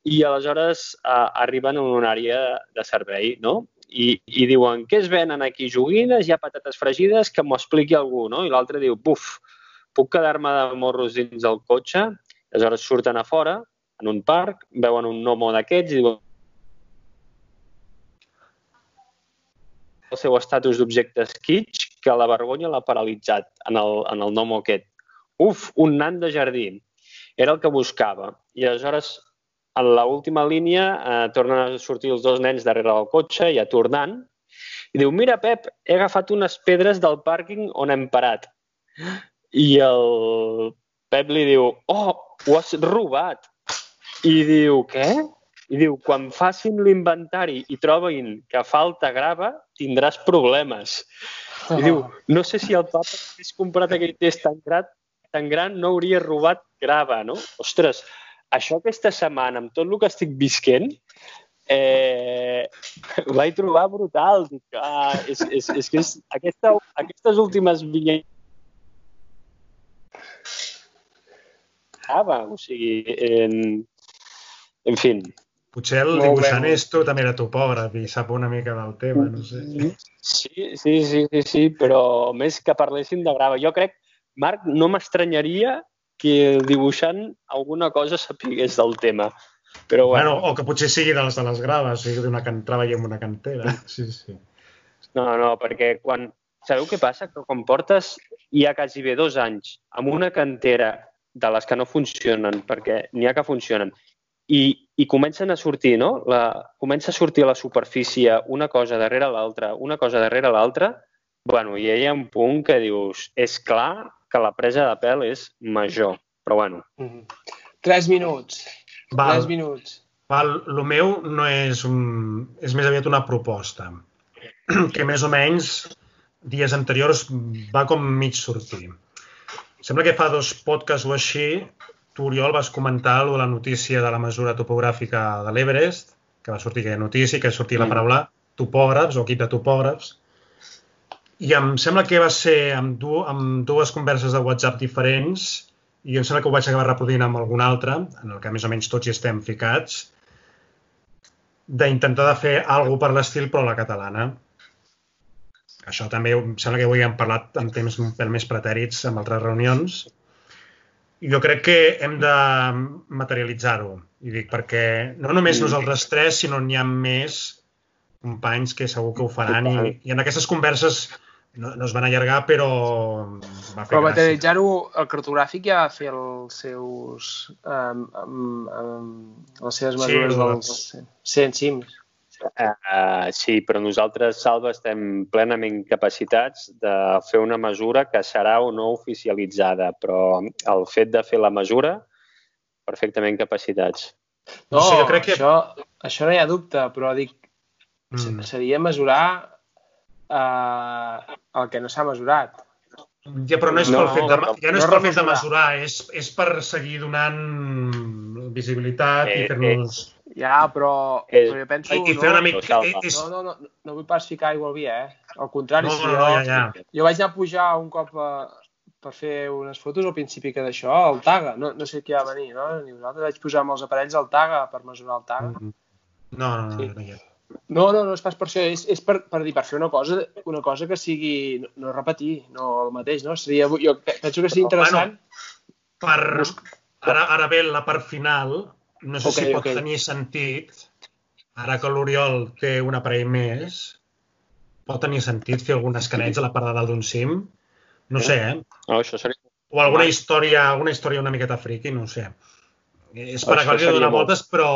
I aleshores a, arriben a una àrea de servei, no? I, i diuen, què es venen aquí? Joguines, hi ha patates fregides, que m'ho expliqui algú, no? I l'altre diu, buf, puc quedar-me de morros dins del cotxe? Aleshores surten a fora, en un parc, veuen un gnomo d'aquests i diuen, el seu estatus d'objecte kitsch que la vergonya l'ha paralitzat en el, en el nom aquest. Uf, un nan de jardí. Era el que buscava. I aleshores, en l última línia, eh, tornen a sortir els dos nens darrere del cotxe, ja tornant, i diu, mira, Pep, he agafat unes pedres del pàrquing on hem parat. I el Pep li diu, oh, ho has robat. I diu, què? I diu, quan facin l'inventari i trobin que falta grava, tindràs problemes. I diu, no sé si el papa hagués comprat aquell test tan gran, tan gran no hauria robat grava, no? Ostres, això aquesta setmana, amb tot el que estic visquent, eh, ho vaig trobar brutal. Dic, ah, és, és, és que és, aquesta, aquestes últimes vinyes Ah, o sigui, en, en fi, Potser el dibuixant és tu també era topògraf i sap una mica del tema, no sé. Sí, sí, sí, sí, sí però més que parlessin de grava. Jo crec, Marc, no m'estranyaria que el dibuixant alguna cosa sapigués del tema. Però bueno. bueno o que potser sigui de les de les graves, o sigui, d'una can... treballi en una cantera. Sí, sí. No, no, perquè quan... Sabeu què passa? Que quan portes ja quasi bé dos anys amb una cantera de les que no funcionen, perquè n'hi ha que funcionen, i, i comencen a sortir, no? La, comença a sortir a la superfície una cosa darrere l'altra, una cosa darrere l'altra, bueno, i hi ha un punt que dius, és clar que la presa de pèl és major, però bueno. Mm -hmm. Tres minuts. Val. Tres minuts. Val, el meu no és un... és més aviat una proposta que més o menys dies anteriors va com mig sortir. Sembla que fa dos podcasts o així tu, Oriol, vas comentar la notícia de la mesura topogràfica de l'Everest, que va sortir aquella notícia, que sortia mm. la paraula topògrafs o equip de topògrafs, i em sembla que va ser amb, du amb dues converses de WhatsApp diferents i em sembla que ho vaig acabar reproduint amb algun altre, en el que més o menys tots hi estem ficats, d'intentar de fer alguna per l'estil però a la catalana. Això també em sembla que avui hem parlat en temps per més pretèrits amb altres reunions jo crec que hem de materialitzar-ho. I dic, perquè no només nosaltres tres, sinó n'hi ha més companys que segur que ho faran i, i en aquestes converses no, no es van allargar, però va fer Però materialitzar-ho, el cartogràfic ja va fer els seus... Um, um, um, les seves mesures sí, dels 100 cims. Uh, sí, però nosaltres, Salva, estem plenament capacitats de fer una mesura que serà o no oficialitzada, però el fet de fer la mesura, perfectament capacitats. No, sí, jo crec que... això, això no hi ha dubte, però dic, mm. seria mesurar uh, el que no s'ha mesurat. Ja, però no és no, pel fet de, ja no, no és pel fet de mesurar, és, és per seguir donant visibilitat eh, i fer-nos... Eh ja, però, eh, però jo penso... I fer una mica... És... No, no, no, no vull pas ficar aigua al vi, eh? Al contrari, no, si no, no, jo, ja, ja. jo vaig anar a pujar un cop a, per fer unes fotos al principi que d'això, al Taga, no, no sé qui va venir, no? Ni vosaltres vaig posar amb els aparells al Taga per mesurar el Taga. Mm -hmm. No, no, no, sí. no, no, no, no, no és pas per això, és, és per, per dir, per fer una cosa, una cosa que sigui, no, no repetir, no el mateix, no? Seria, jo penso que seria interessant... Bueno, per, ara, ara ve la part final, no sé okay, si pot okay. tenir sentit, ara que l'Oriol té un aparell més, pot tenir sentit fer algun escaneig a la part de dalt d'un cim? No sé, eh? No, això seria... O alguna història, alguna història una miqueta friqui, no sé. És per acabar de donar molt... voltes, però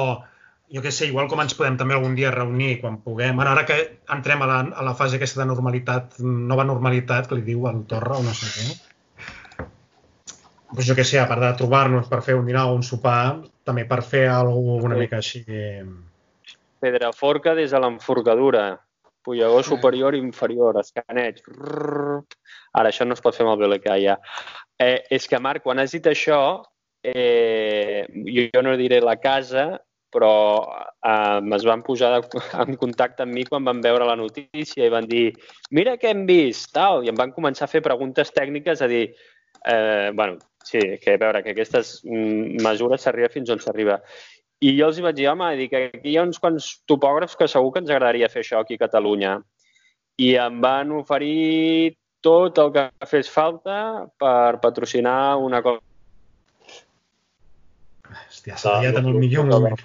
jo què sé, igual com ens podem també algun dia reunir quan puguem. Bueno, ara que entrem a la, a la fase aquesta de normalitat, nova normalitat, que li diu el Torra o no sé què, doncs jo què sé, a part de trobar-nos per fer un dinar o un sopar, també per fer alguna una Sí. mica així... Pedraforca des de l'enforcadura. Pollegó superior i inferior, escaneig. Ara, això no es pot fer amb el BLK, ja. Eh, és que, Marc, quan has dit això, eh, jo, jo no diré la casa, però eh, es van posar en contacte amb mi quan van veure la notícia i van dir mira què hem vist, tal, i em van començar a fer preguntes tècniques, a dir, eh, bueno, sí, que a veure, que aquestes mm, mesures s'arriba fins on s'arriba. I jo els hi vaig dir, home, dic, aquí hi ha uns quants topògrafs que segur que ens agradaria fer això aquí a Catalunya. I em van oferir tot el que fes falta per patrocinar una cosa. Hòstia, s'ha tallat en el millor moment.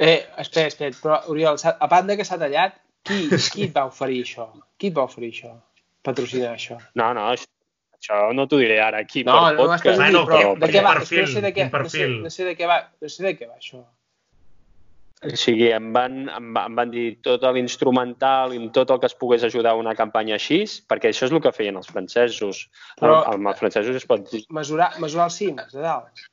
Eh, espera, espera, però Oriol, a banda que s'ha tallat, qui, qui et va oferir això? Qui et va oferir això? Patrocinar això? No, no, això, això no t'ho diré ara aquí No, per no podcast. dir, Bueno, però de què va? perfil, no sé de què, no sé, perfil? no sé de què va, no sé de què va això. O sigui, em van, em, em van dir tot l'instrumental i tot el que es pogués ajudar a una campanya així, perquè això és el que feien els francesos. Però- Però... Amb els francesos es pot dir. Mesurar, mesurar els cims, de dalt.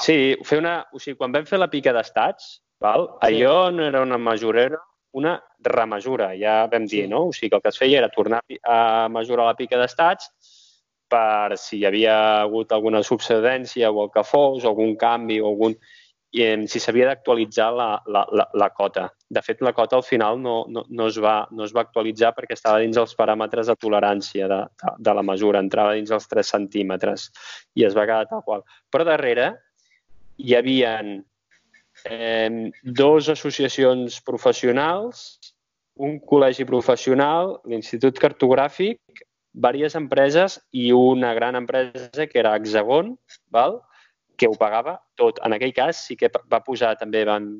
Sí, fer una, o sigui, quan vam fer la pica d'estats, val? Sí. allò no era una mesura, era una remesura, ja vam dir, Sí. no? O sigui, que el que es feia era tornar a mesurar la pica d'estats per si hi havia hagut alguna subsidència o el que fos, o algun canvi o algun i si s'havia d'actualitzar la, la, la, la cota. De fet, la cota al final no, no, no, es va, no es va actualitzar perquè estava dins els paràmetres de tolerància de, de, de la mesura, entrava dins els 3 centímetres i es va quedar tal qual. Però darrere hi havia eh, dos associacions professionals, un col·legi professional, l'Institut Cartogràfic, diverses empreses i una gran empresa que era Hexagon, val? Que ho pagava tot. En aquell cas sí que va posar també van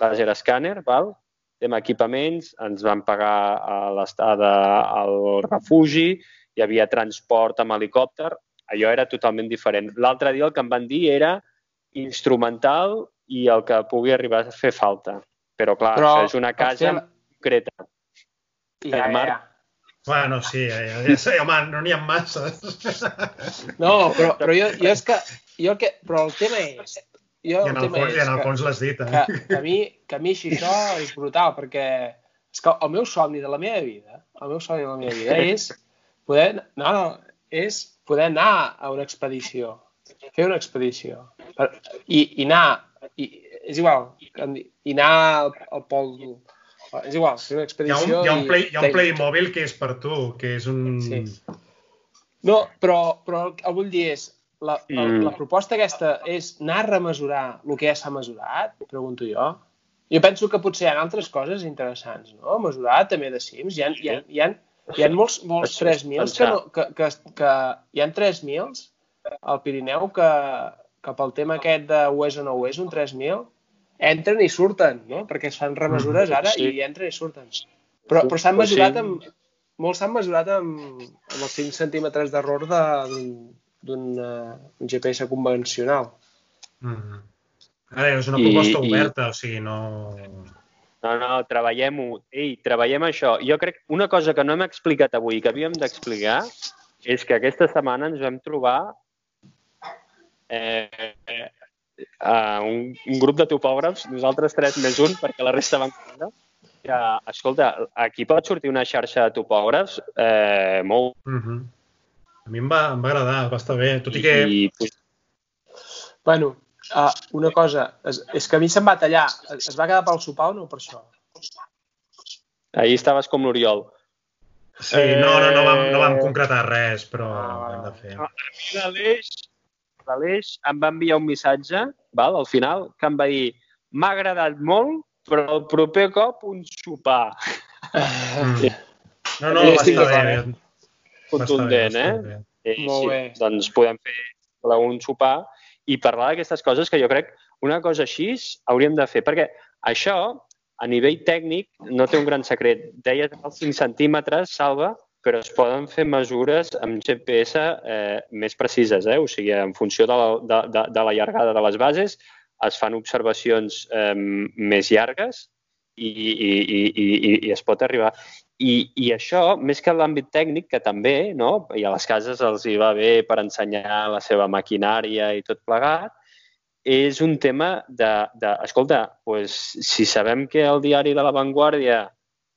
laser scanner, val? tema equipaments, ens van pagar a l'estada al refugi, hi havia transport amb helicòpter, allò era totalment diferent. L'altre dia el que em van dir era instrumental i el que pugui arribar a fer falta. Però, clar, Però, això és una casa hòstia, concreta. Ja, ja, Marc? ja. Bueno, sí, ja, ja, ja home, no n'hi ha masses. No, però, però jo, jo és que... Jo el que però el tema és... Jo, I en el tema fons, i és en el fons l'has dit, eh? que, que, a mi, que a mi així això és brutal, perquè és que el meu somni de la meva vida, el meu somni de la meva vida és poder, no, no, és poder anar a una expedició, fer una expedició, per, i, i anar, i, és igual, i anar al, al pol, és igual, fer una Hi ha un, expedició... hi ha un, i- play, hi ha un. Playmobil que és per tu, que és un... Sí. No, però, però el que vull dir és, la, la, Mm. la proposta aquesta és anar a remesurar el que ja s'ha mesurat, pregunto jo. Jo penso que potser hi ha altres coses interessants, no? Mesurar també de cims. Hi ha, hi ha, hi ha, hi ha molts, molts Això és 3.000 que, no, que, que, que hi ha 3.000 al Pirineu que, que pel tema aquest de ho és o no ho és, un 3.000, entren i surten, no? Perquè es fan remesures ara Sí. i entren i surten. Però, però s'han mesurat amb, molts s'han mesurat amb, amb els 5 centímetres d'error de- d'un d'un uh, un GPS convencional. Mm. Ara, és una I- proposta i- oberta, o sigui, no... No, no, treballem-ho. Ei, treballem això. Jo crec una cosa que no hem explicat avui que havíem d'explicar és que aquesta setmana ens vam trobar eh, eh, a un, un grup de topògrafs, nosaltres tres més un, perquè la resta van córrer, que, escolta, aquí pot sortir una xarxa de topògrafs eh, molt... Mm -hmm. A mi em va, em va agradar, va estar bé, tot i que... I, i, Bueno, uh, una cosa, és, és que a mi se'm va tallar. Es, es va quedar pel sopar o no per això? ahir estaves com l'Oriol. Sí, no, no, no vam, no vam Eh, concretar res, però Ah, ho hem de fer. l'Aleix l'Aleix em va enviar un missatge, val, al final, que em va dir m'ha agradat molt, però el proper cop un sopar. Mm. No, no, va estar bé. Bé, Contundent, eh? bé. Sí, Molt sí. bé. Doncs podem fer un sopar i parlar d'aquestes coses que jo crec una cosa així hauríem de fer, perquè això, a nivell tècnic, no té un gran secret. Deies els 5 centímetres, salva, però es poden fer mesures amb GPS eh, més precises, eh? o sigui, en funció de la, de, de, de la llargada de les bases, es fan observacions eh, més llargues i, i, i, i, i es pot arribar. I, I això, més que l'àmbit tècnic, que també, no? i a les cases els hi va bé per ensenyar la seva maquinària i tot plegat, és un tema de, de escolta, pues, si sabem que al diari de La Vanguardia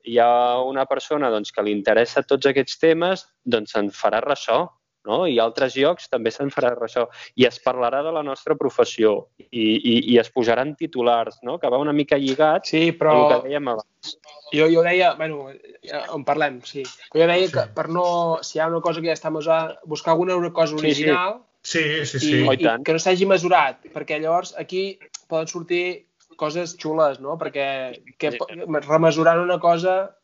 hi ha una persona doncs, que li interessa tots aquests temes, doncs se'n farà ressò no? i altres llocs també se'n farà ressò. I es parlarà de la nostra professió i, i, i es posaran titulars, no? que va una mica lligat Sí, però el que dèiem abans. jo, jo deia, bueno, ja en parlem, sí. Jo deia que per no, si hi ha una cosa que ja està mesurada, buscar alguna una cosa Sí, sí. original Sí, sí, i, sí. Oh, i i tant. que no s'hagi mesurat, perquè llavors aquí poden sortir coses xules, no? Perquè que, Sí. remesurant una cosa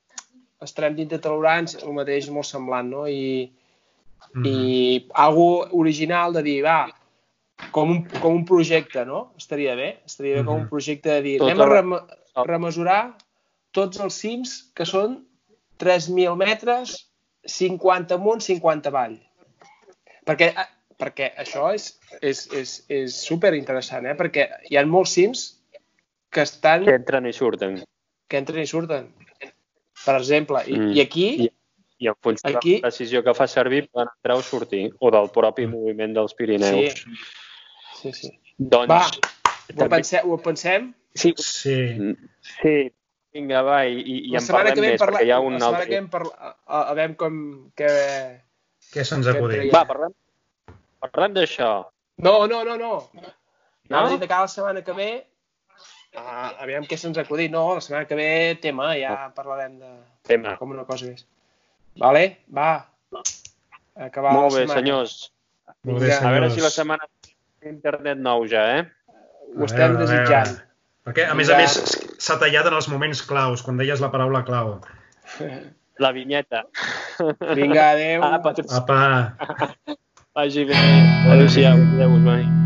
estarem dintre tolerants, el mateix molt semblant, no? I, Mhm. i algo original de dir, va, com un, com un projecte, no? Estaria bé, estaria bé com un Mhm. projecte de dir, Tota anem a rem remesurar tots els cims que són 3.000 metres, 50 amunt, 50 avall. Perquè, eh, perquè això és, és, és, és super interessant, eh? Perquè hi ha molts cims que estan, Que entren i surten. que entren i surten. Per exemple, i, Mm. i aquí, I- en funció Aquí- de la decisió que fa servir poden entrar o sortir, o del propi moviment dels Pirineus. sí, sí, sí. Doncs, Va, ho, també- pense, ho pensem? Sí, Sí. sí. Vinga, va, i, i, la en parlem que més, parla... perquè hi ha un la setmana altre... que ve en parla... a, a, a veure com... Que... Què se'ns acudit? traiem? Va, parlem, parlem d'això. No, no, no, no. No? No? Dit de cada setmana que ve... Ah, aviam què se'ns acudit. No, la setmana que ve tema, ja parlarem de Tema. com una cosa més. Vale? Va. Acabar Molt bé, senyors. Molt bé, Vinga, A veure senyors. si la setmana internet nou ja, eh? Ho estem desitjant. Perquè, a més a més, s'ha tallat en els moments claus, quan deies la paraula clau. La vinyeta. Vinga, adeu. Patró. Apa! Vagi bé. Adéu-siau. Adéu, adéu, adéu.